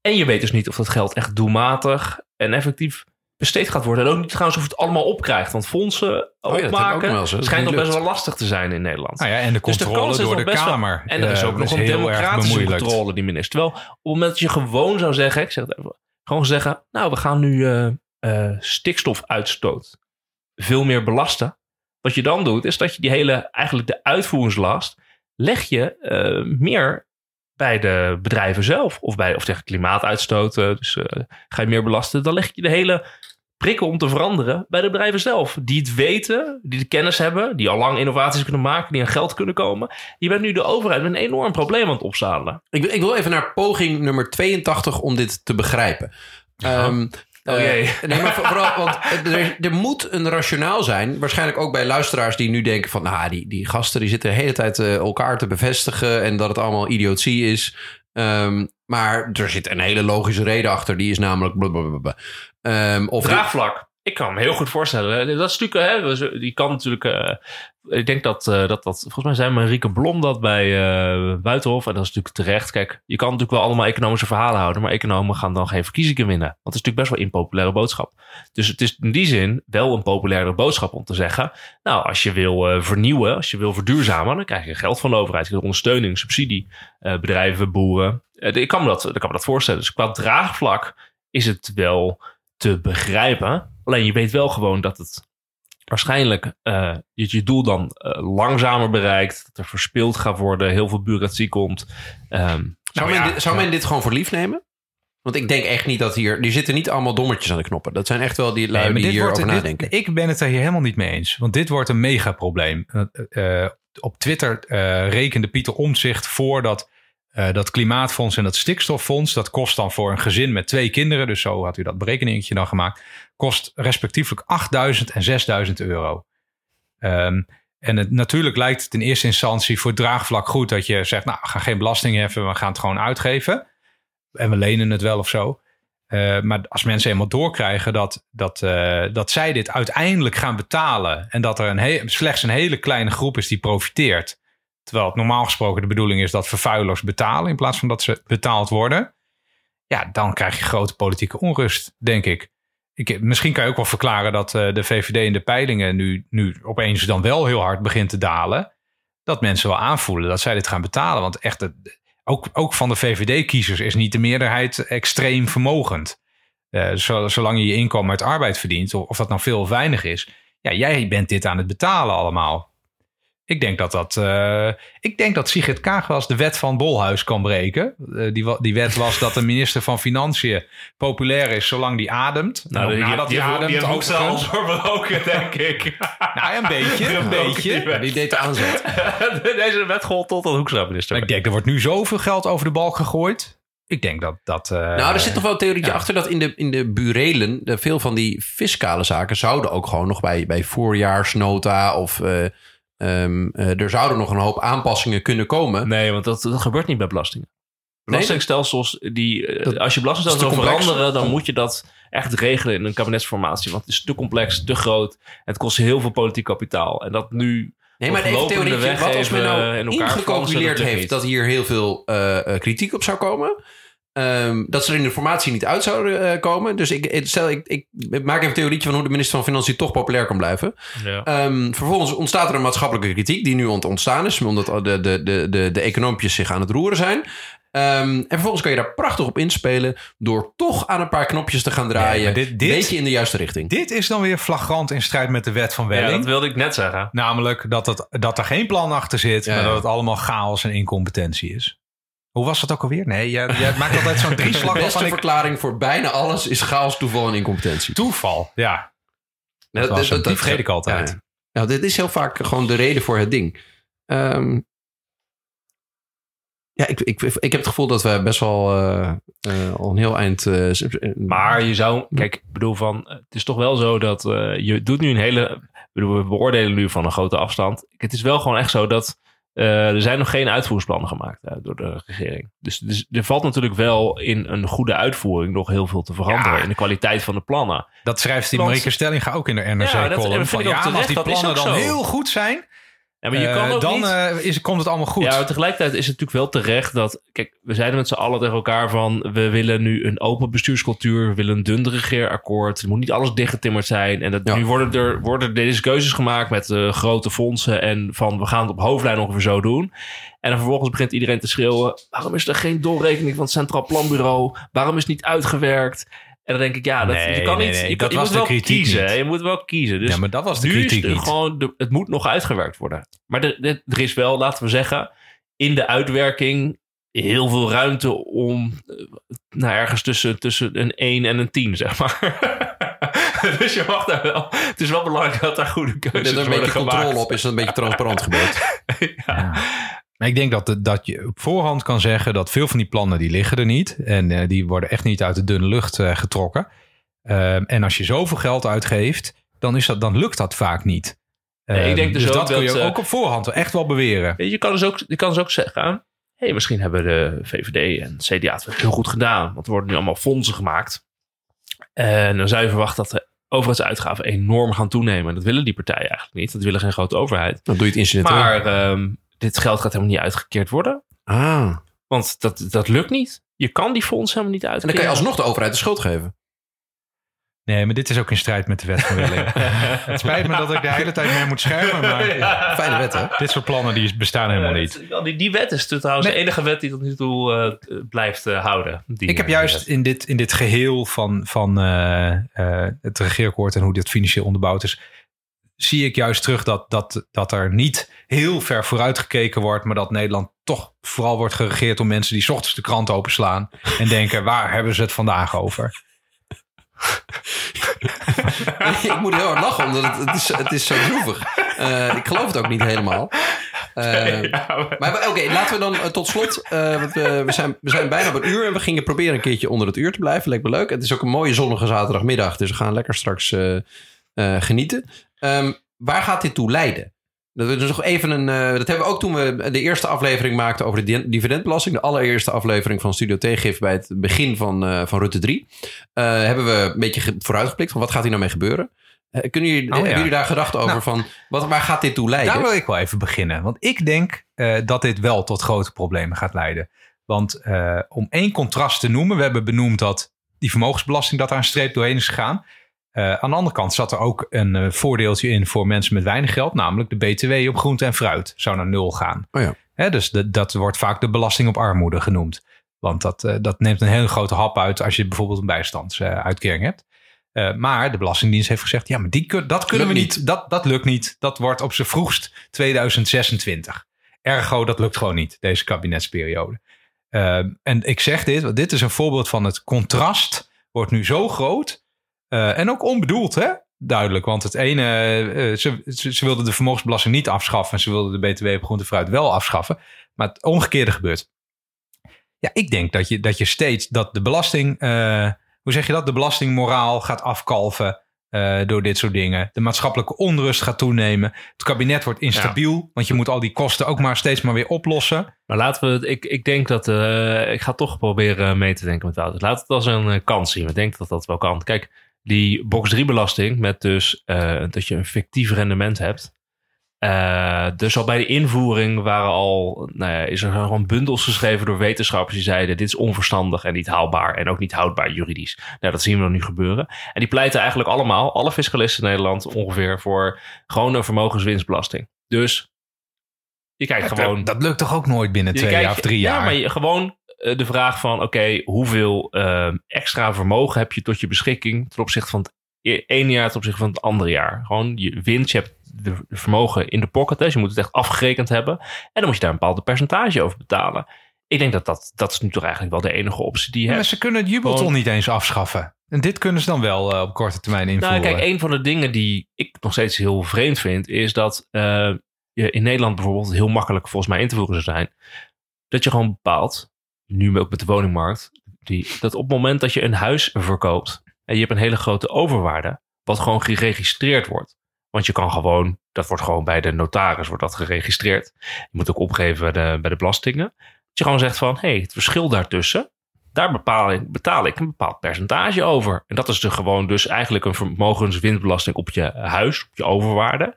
En je weet dus niet of dat geld echt doelmatig en effectief besteed gaat worden. En ook niet trouwens of het allemaal opkrijgt. Want fondsen oh opmaken schijnt nog best wel lastig te zijn in Nederland. Nou ja, en de dus controle door de Kamer. en er is ook nog een democratische controle die minister. Terwijl op het moment dat je gewoon zou zeggen... Ik zeg het even, gewoon zeggen... Nou, we gaan nu uh, uh, stikstofuitstoot veel meer belasten. Wat je dan doet, is dat je die hele... Eigenlijk de uitvoeringslast... leg je uh, meer bij de bedrijven zelf. Of, bij, of tegen klimaatuitstoot. Dus ga je meer belasten. Dan leg je de hele prikken om te veranderen bij de bedrijven zelf. Die het weten, die de kennis hebben, die al lang innovaties kunnen maken, die aan geld kunnen komen. Je bent nu de overheid met een enorm probleem aan het opzadelen. Ik, ik wil even naar poging nummer 82 om dit te begrijpen. Um, Oh jee. Uh, nee, maar vooral, want er, er, moet een rationaal zijn. Waarschijnlijk ook bij luisteraars die nu denken van... nou, die, die gasten die zitten de hele tijd uh, elkaar te bevestigen... en dat het allemaal idiotie is. Um, maar er zit een hele logische reden achter. Die is namelijk... Blablabla. Um, of Draagvlak. Ik kan me heel goed voorstellen. Dat is natuurlijk, hè, die kan natuurlijk. Uh, ik denk dat, uh, dat dat. Volgens mij zei Marieke Blom dat bij Buitenhof. En dat is natuurlijk terecht. Kijk, je kan natuurlijk wel allemaal economische verhalen houden. Maar economen gaan dan geen verkiezingen winnen. Want het is natuurlijk best wel een impopulaire boodschap. Dus het is in die zin wel een populaire boodschap om te zeggen. Nou, als je wil vernieuwen, als je wil verduurzamen. dan krijg je geld van de overheid. Je ondersteuning, subsidie. bedrijven, boeren. ik, kan me dat, ik kan me dat voorstellen. Dus qua draagvlak is het wel te begrijpen. Alleen je weet wel gewoon dat het waarschijnlijk uh, je, je doel dan uh, langzamer bereikt. Dat er verspild gaat worden, heel veel bureaucratie komt. Um, zou, men, dit, zou men dit gewoon voor lief nemen? Want ik denk echt niet dat hier... Die zitten niet allemaal dommertjes aan de knoppen. Dat zijn echt wel die lui die hierover nadenken. ik ben het er hier helemaal niet mee eens. Want dit wordt een megaprobleem. Uh, op Twitter rekende Pieter Omtzigt voor dat uh, dat klimaatfonds en dat stikstoffonds, dat kost dan voor een gezin met twee kinderen, dus zo had u dat berekeningetje dan gemaakt, kost respectievelijk 8000 en 6000 euro. Um, en het, natuurlijk lijkt het in eerste instantie voor draagvlak goed dat je zegt, nou, we gaan geen belasting heffen, we gaan het gewoon uitgeven. En we lenen het wel of zo. Uh, maar als mensen eenmaal doorkrijgen dat, dat, uh, dat zij dit uiteindelijk gaan betalen en dat er een slechts een hele kleine groep is die profiteert, Terwijl het normaal gesproken de bedoeling is dat vervuilers betalen in plaats van dat ze betaald worden. Ja, dan krijg je grote politieke onrust, denk ik. ik misschien kan je ook wel verklaren dat uh, de VVD in de peilingen nu, nu opeens dan wel heel hard begint te dalen. Dat mensen wel aanvoelen dat zij dit gaan betalen. Want echt, ook, ook van de VVD-kiezers is niet de meerderheid extreem vermogend. Uh, zolang je je inkomen uit arbeid verdient, of, of dat nou veel of weinig is. Ja, jij bent dit aan het betalen allemaal. Ik denk dat dat. Uh, ik denk dat Sigrid Kaag wel eens de wet van Bolhuis kan breken. Uh, die, die wet was dat de minister van Financiën populair is zolang die ademt. Nou, die, nadat die, die, ademt. Die ook zelfs denk ik. nou, een beetje. Een beetje. Die, die deed de aanzet. Deze wet gold tot de Hoekstra-minister. Ik denk, er wordt nu zoveel geld over de balk gegooid. Ik denk dat dat. Uh, nou, er zit toch wel een theorietje achter dat in de, in de burelen. De, veel van die fiscale zaken zouden ook gewoon nog bij, bij voorjaarsnota of. Um, uh, er zouden nog een hoop aanpassingen kunnen komen. Nee, want dat, dat gebeurt niet bij belastingen. Belastingstelsels, die, eh, als je belastingstelsels wil veranderen, dan moet je dat echt regelen in een kabinetsformatie. Want het is te complex, te groot. Het kost heel veel politiek kapitaal. En dat nu. Nee, maar even theoretisch, wat als men nou in ingecalculeerd heeft dat hier heel veel uh, kritiek op zou komen. Um, dat ze er in de formatie niet uit zouden uh, komen. Dus ik, stel, ik, ik, maak even een theorietje van hoe de minister van Financiën toch populair kan blijven. Ja. Um, vervolgens ontstaat er een maatschappelijke kritiek die nu ontstaan is, omdat de, de, de, de, de econompjes zich aan het roeren zijn. Um, en vervolgens kan je daar prachtig op inspelen door toch aan een paar knopjes te gaan draaien. Ja, dit, dit, beetje in de juiste richting. Dit is dan weer flagrant in strijd met de wet van Welling. Ja, dat wilde ik net zeggen. Namelijk dat, het, dat er geen plan achter zit, ja, maar dat het allemaal chaos en incompetentie is. Hoe was dat ook alweer? Nee, jij, jij maakt altijd zo'n drieslag. De beste verklaring voor bijna alles is chaos, toeval en incompetentie. Toeval, ja. Dat, dat, dat, dat vergeet ik altijd. Ja. Nou, dit is heel vaak gewoon de reden voor het ding. Um, ja, ik, ik, ik heb het gevoel dat we best wel uh, uh, al een heel eind. Uh, maar je zou, kijk, ik bedoel van, het is toch wel zo dat je doet nu een hele. Bedoel, we beoordelen nu van een grote afstand. Het is wel gewoon echt zo dat uh, er zijn nog geen uitvoeringsplannen gemaakt uh, door de regering. Dus, dus, er valt natuurlijk wel in een goede uitvoering nog heel veel te veranderen. In de kwaliteit van de plannen. Dat schrijft die Marieke Stellinga ook in de NRC-column. Ja, van, ja, als die plannen dan heel goed zijn... Ja, maar je kan eh, ook dan uh, is, komt het allemaal goed. Ja, maar tegelijkertijd is het natuurlijk wel terecht dat... Kijk, we zeiden met z'n allen tegen elkaar van... we willen nu een open bestuurscultuur. We willen een dun regeerakkoord. Het moet niet alles dichtgetimmerd zijn. En dat, nu worden er worden deze keuzes gemaakt met uh, grote fondsen... en van we gaan het op hoofdlijn ongeveer zo doen. En dan vervolgens begint iedereen te schreeuwen... waarom is er geen doorrekening van het Centraal Planbureau? Waarom is het niet uitgewerkt? En dan denk ik, ja, dat, je kan niet. je, dat was moet wel kiezen. Je moet wel kiezen. Dus ja, maar dat was de kritiek. Gewoon de, het moet nog uitgewerkt worden. Maar er, er is wel, laten we zeggen, in de uitwerking heel veel ruimte om eh, nou, ergens tussen, tussen een 1 en een 10, zeg maar. dus je mag daar wel. Het is wel belangrijk dat daar goede keuzes worden gemaakt. Er een beetje controle op is, een beetje transparant gebeurd. ja. Ik denk dat, dat je op voorhand kan zeggen dat veel van die plannen die liggen er niet. En uh, die worden echt niet uit de dunne lucht uh, getrokken. Uh, en als je zoveel geld uitgeeft, dan, is dat, dan lukt dat vaak niet. Nee, ik denk dus, dus dat kun je ook op voorhand echt wel beweren. Je kan dus ook, je kan dus ook zeggen, hey, misschien hebben de VVD en CDA het heel goed gedaan. Want er worden nu allemaal fondsen gemaakt. En dan zou je verwachten dat de overheidsuitgaven enorm gaan toenemen. Dat willen die partijen eigenlijk niet. Dat willen geen grote overheid. Dan doe je het incident Maar ehm, dit geld gaat helemaal niet uitgekeerd worden. Ah. Want dat, dat lukt niet. Je kan die fonds helemaal niet En dan uitkeren. kan je alsnog de overheid de schuld geven. Nee, maar dit is ook in strijd met de wet van Willing. het spijt me dat ik de hele tijd mee moet schermen, maar Fijne wet, hè? dit soort plannen die bestaan helemaal niet. Die, die wet is trouwens Nee. de enige wet die tot nu toe eh, blijft eh, houden. Die, Ik heb eh, juist in dit, in dit geheel van, van eh, eh, het regeerakkoord en hoe dit financieel onderbouwd is, zie ik juist terug dat, dat, dat er niet heel ver vooruit gekeken wordt, maar dat Nederland toch vooral wordt geregeerd door mensen die ochtends de krant openslaan en denken, waar hebben ze het vandaag over? ik moet heel hard lachen, omdat het, het, is, het is zo droevig. Eh, ik geloof het ook niet helemaal. Eh, Ja, maar- maar oké, laten we dan eh, tot slot. want we, we, zijn, we zijn bijna op een uur en we gingen proberen een keertje onder het uur te blijven. Lijkt me leuk. Het is ook een mooie zonnige zaterdagmiddag, dus we gaan lekker straks genieten. Ehm, waar gaat dit toe leiden? Dat, is nog even een, eh, dat hebben we ook toen we de eerste aflevering maakten over de di- dividendbelasting. De allereerste aflevering van Studio Tegengif bij het begin van, eh, van Rutte 3. eh, hebben we een beetje ge- vooruitgeblikt van wat gaat hier nou mee gebeuren. Kunnen jullie, Oh, ja. Hebben jullie daar gedachten over Nou. van wat, waar gaat dit toe leiden? Daar wil ik wel even beginnen. Want ik denk dat dit wel tot grote problemen gaat leiden. Want om één contrast te noemen, we hebben benoemd dat die vermogensbelasting dat daar een streep doorheen is gegaan. Eh, aan de andere kant zat er ook een eh, voordeeltje in voor mensen met weinig geld, namelijk de BTW op groente en fruit zou naar nul gaan. Oh ja. Hè, dus de- dat wordt vaak de belasting op armoede genoemd. Want dat, eh, dat neemt een hele grote hap uit als je bijvoorbeeld een bijstandsuitkering hebt. Maar de Belastingdienst heeft gezegd: ja, maar die, kun- dat kunnen Lukt we niet. Dat, dat lukt niet. Dat wordt op zijn vroegst 2026. Ergo, dat lukt gewoon niet, deze kabinetsperiode. En ik zeg dit, want dit is een voorbeeld van het contrast wordt nu zo groot. Eh, en ook onbedoeld, hè? Duidelijk, want het ene, eh, ze, ze, ze wilden de vermogensbelasting niet afschaffen en ze wilden de BTW op groente en fruit wel afschaffen. Maar het omgekeerde gebeurt. Ja, ik denk dat je, dat je steeds dat de belasting, eh, hoe zeg je dat? De belastingmoraal gaat afkalven door dit soort dingen. De maatschappelijke onrust gaat toenemen. Het kabinet wordt instabiel, want je moet al die kosten ook maar steeds maar weer oplossen. Maar laten we het, ik, ik denk dat, ik ga toch proberen mee te denken met Wouter. Laten we het als een kans zien. We denken dat dat wel kan. Kijk, die box 3 belasting met dus eh, dat je een fictief rendement hebt. Eh, dus al bij de invoering waren al, nou ja, is er gewoon bundels geschreven door wetenschappers die zeiden dit is onverstandig en niet haalbaar en ook niet houdbaar juridisch. Nou, dat zien we dan nu gebeuren. En die pleiten eigenlijk allemaal, alle fiscalisten in Nederland ongeveer, voor gewoon een vermogenswinstbelasting. Dus je kijkt gewoon... Dat, dat lukt toch ook nooit binnen twee kijkt- jaar of drie jaar? Ja, maar je, gewoon de vraag van... oké, hoeveel eh, extra vermogen heb je tot je beschikking... ten opzichte van het e- ene jaar ten opzichte van het andere jaar? Gewoon je winst, je hebt de, de vermogen in de pocket. Dus je moet het echt afgerekend hebben. En dan moet je daar een bepaald percentage over betalen. Ik denk dat dat, dat is nu toch eigenlijk wel de enige optie die je Ja, maar hebt. ze kunnen het jubelton Gewoon- niet eens afschaffen. En dit kunnen ze dan wel eh, op korte termijn invoeren. Nou, kijk, een van de dingen die ik nog steeds heel vreemd vind, is dat eh, je in Nederland bijvoorbeeld heel makkelijk volgens mij in te voeren zou zijn. Dat je gewoon bepaalt, nu ook met de woningmarkt, die, dat op het moment dat je een huis verkoopt en je hebt een hele grote overwaarde, wat gewoon geregistreerd wordt. Want je kan gewoon, dat wordt gewoon bij de notaris wordt dat geregistreerd. Je moet ook opgeven bij de, belastingen. Dat je gewoon zegt van, hé, hey, het verschil daartussen, daar bepaal ik, betaal ik een bepaald percentage over. En dat is de gewoon dus eigenlijk een vermogenswinstbelasting op je huis, op je overwaarde.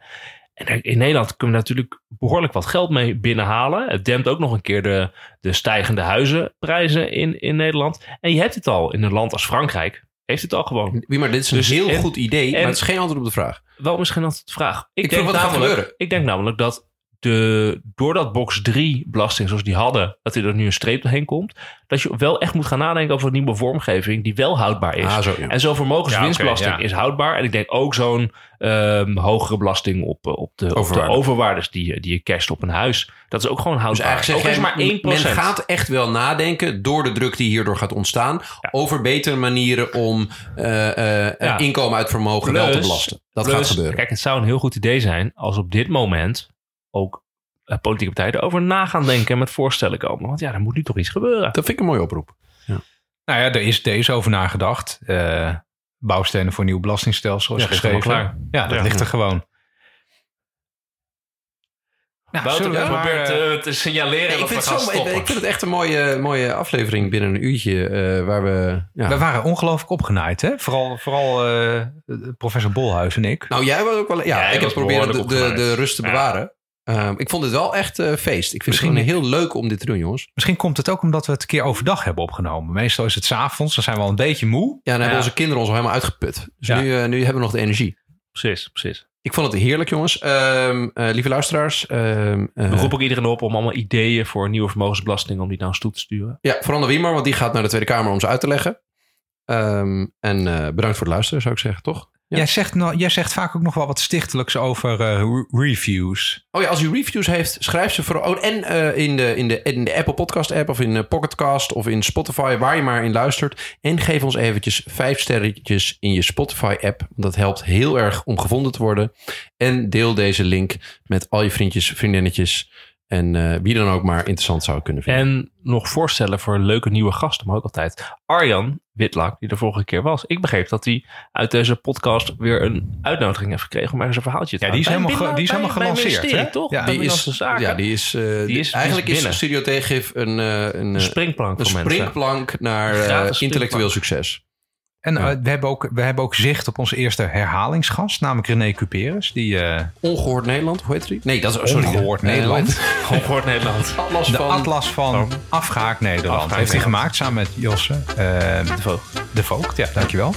En in Nederland kunnen we natuurlijk behoorlijk wat geld mee binnenhalen. Het dempt ook nog een keer de, de stijgende huizenprijzen in, in Nederland. En je hebt het al in een land als Frankrijk. Heeft het al gewoon. Wie, maar dit is een Dus- heel en- goed idee, en- maar het is geen antwoord op de vraag. Wel misschien altijd de vraag. Ik, Ik denk vroeg wat gaat namelijk, gebeuren. Ik denk namelijk dat de, doordat box 3 belasting zoals die hadden, dat er nu een streep doorheen komt. Dat je wel echt moet gaan nadenken over een nieuwe vormgeving die wel houdbaar is. Ah, zo, ja. En zo'n vermogenswinstbelasting Ja, oké, ja. is houdbaar. En ik denk ook zo'n ehm, hogere belasting op, eh, op, de, op de Overwaarde. overwaardes die, je- die je casht op een huis. Dat is ook gewoon Dus houdbaar. eigenlijk ook zeg maar 1%. men gaat echt wel nadenken door de druk die hierdoor gaat ontstaan over betere manieren om eh, eh, Ja. inkomen uit vermogen wel te belasten. Dat Plus, gaat gebeuren. Kijk, het zou een heel goed idee zijn als op dit moment ook eh, politieke partijen erover na gaan denken en met voorstellen komen. Want ja, er moet nu toch iets gebeuren. Dat vind ik een mooie oproep. Nou ja, er is, er is over nagedacht. Eh, bouwstenen voor een nieuw belastingstelsel is Ja, geschreven. helemaal Ja, dat Ja. ligt er gewoon. Nou, Wouter ja, probeert uh, te signaleren we gaan zo, stoppen. Ik, vind het echt een mooie, mooie aflevering binnen een uurtje. Uh, waar we, ja. we waren ongelooflijk opgenaaid. Hè? Vooral, vooral uh, professor Bolhuis en ik. Nou, jij was ook wel... Ja, ja ik heb geprobeerd de, de, de, rust te bewaren. Uh, ik vond het wel echt uh, feest. Ik vind Misschien het heel leuk om dit te doen, jongens. Misschien komt het ook omdat we het een keer overdag hebben opgenomen. Meestal is het s'avonds, dan zijn we al een beetje moe. Ja, dan hebben onze kinderen ons al helemaal uitgeput. Dus nu, uh, nu hebben we nog de energie. Precies, precies. Ik vond het heerlijk, jongens. Uh, lieve luisteraars. Uh, we roepen ook iedereen op om allemaal ideeën voor een nieuwe vermogensbelasting... om die naar ons toe te sturen. Ja, vooral naar Wiemer, want die gaat naar de Tweede Kamer om ze uit te leggen. Um, en bedankt voor het luisteren, zou ik zeggen, toch? Jij, zegt no, jij zegt vaak ook nog wel wat stichtelijks over uh, reviews. Oh ja, als u reviews heeft, schrijf ze voor. Oh, en uh, in, de, in, de, in de Apple Podcast app of in uh, Pocketcast of in Spotify, waar je maar in luistert. En geef ons eventjes vijf sterretjes in je Spotify app. Dat helpt heel erg om gevonden te worden. En deel deze link met al je vriendjes, vriendinnetjes. En uh, wie dan ook maar interessant zou kunnen vinden. En nog voorstellen voor leuke nieuwe gasten, maar ook altijd. Arjan Witlak, die de vorige keer was. Ik begreep dat hij uit deze podcast weer een uitnodiging heeft gekregen om ergens een verhaaltje te Ja, die is helemaal, die is helemaal gelanceerd. Hè? Toch? Ja, die is, ja, die is, uh, die is eigenlijk is, is Studio Tegif een, uh, een, een springplank, een springplank naar intellectueel succes. En uh, we, hebben ook, we hebben ook zicht op onze eerste herhalingsgast, namelijk René Cuperus. Die, uh, Ongehoord Nederland, hoe heet hij? Nee, dat is sorry, Ongehoord Nederland. Ongehoord Nederland. Atlas de van, Atlas van oh. Afgehaakt Nederland. Afgehaakt heeft hij gemaakt samen met Josse. Uh, de Voogd. De Voogd, ja, dankjewel.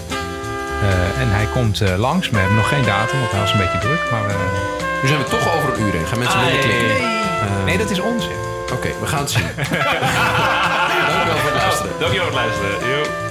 en hij komt langs. We hebben nog geen datum, want hij was een beetje druk. Maar, nu zijn we toch over een uur heen. Gaan mensen ah, klikken? Nee. nee, dat is onzin. Oké, okay, we gaan het zien. Dankjewel voor het luisteren. Dankjewel voor het luisteren. Yo.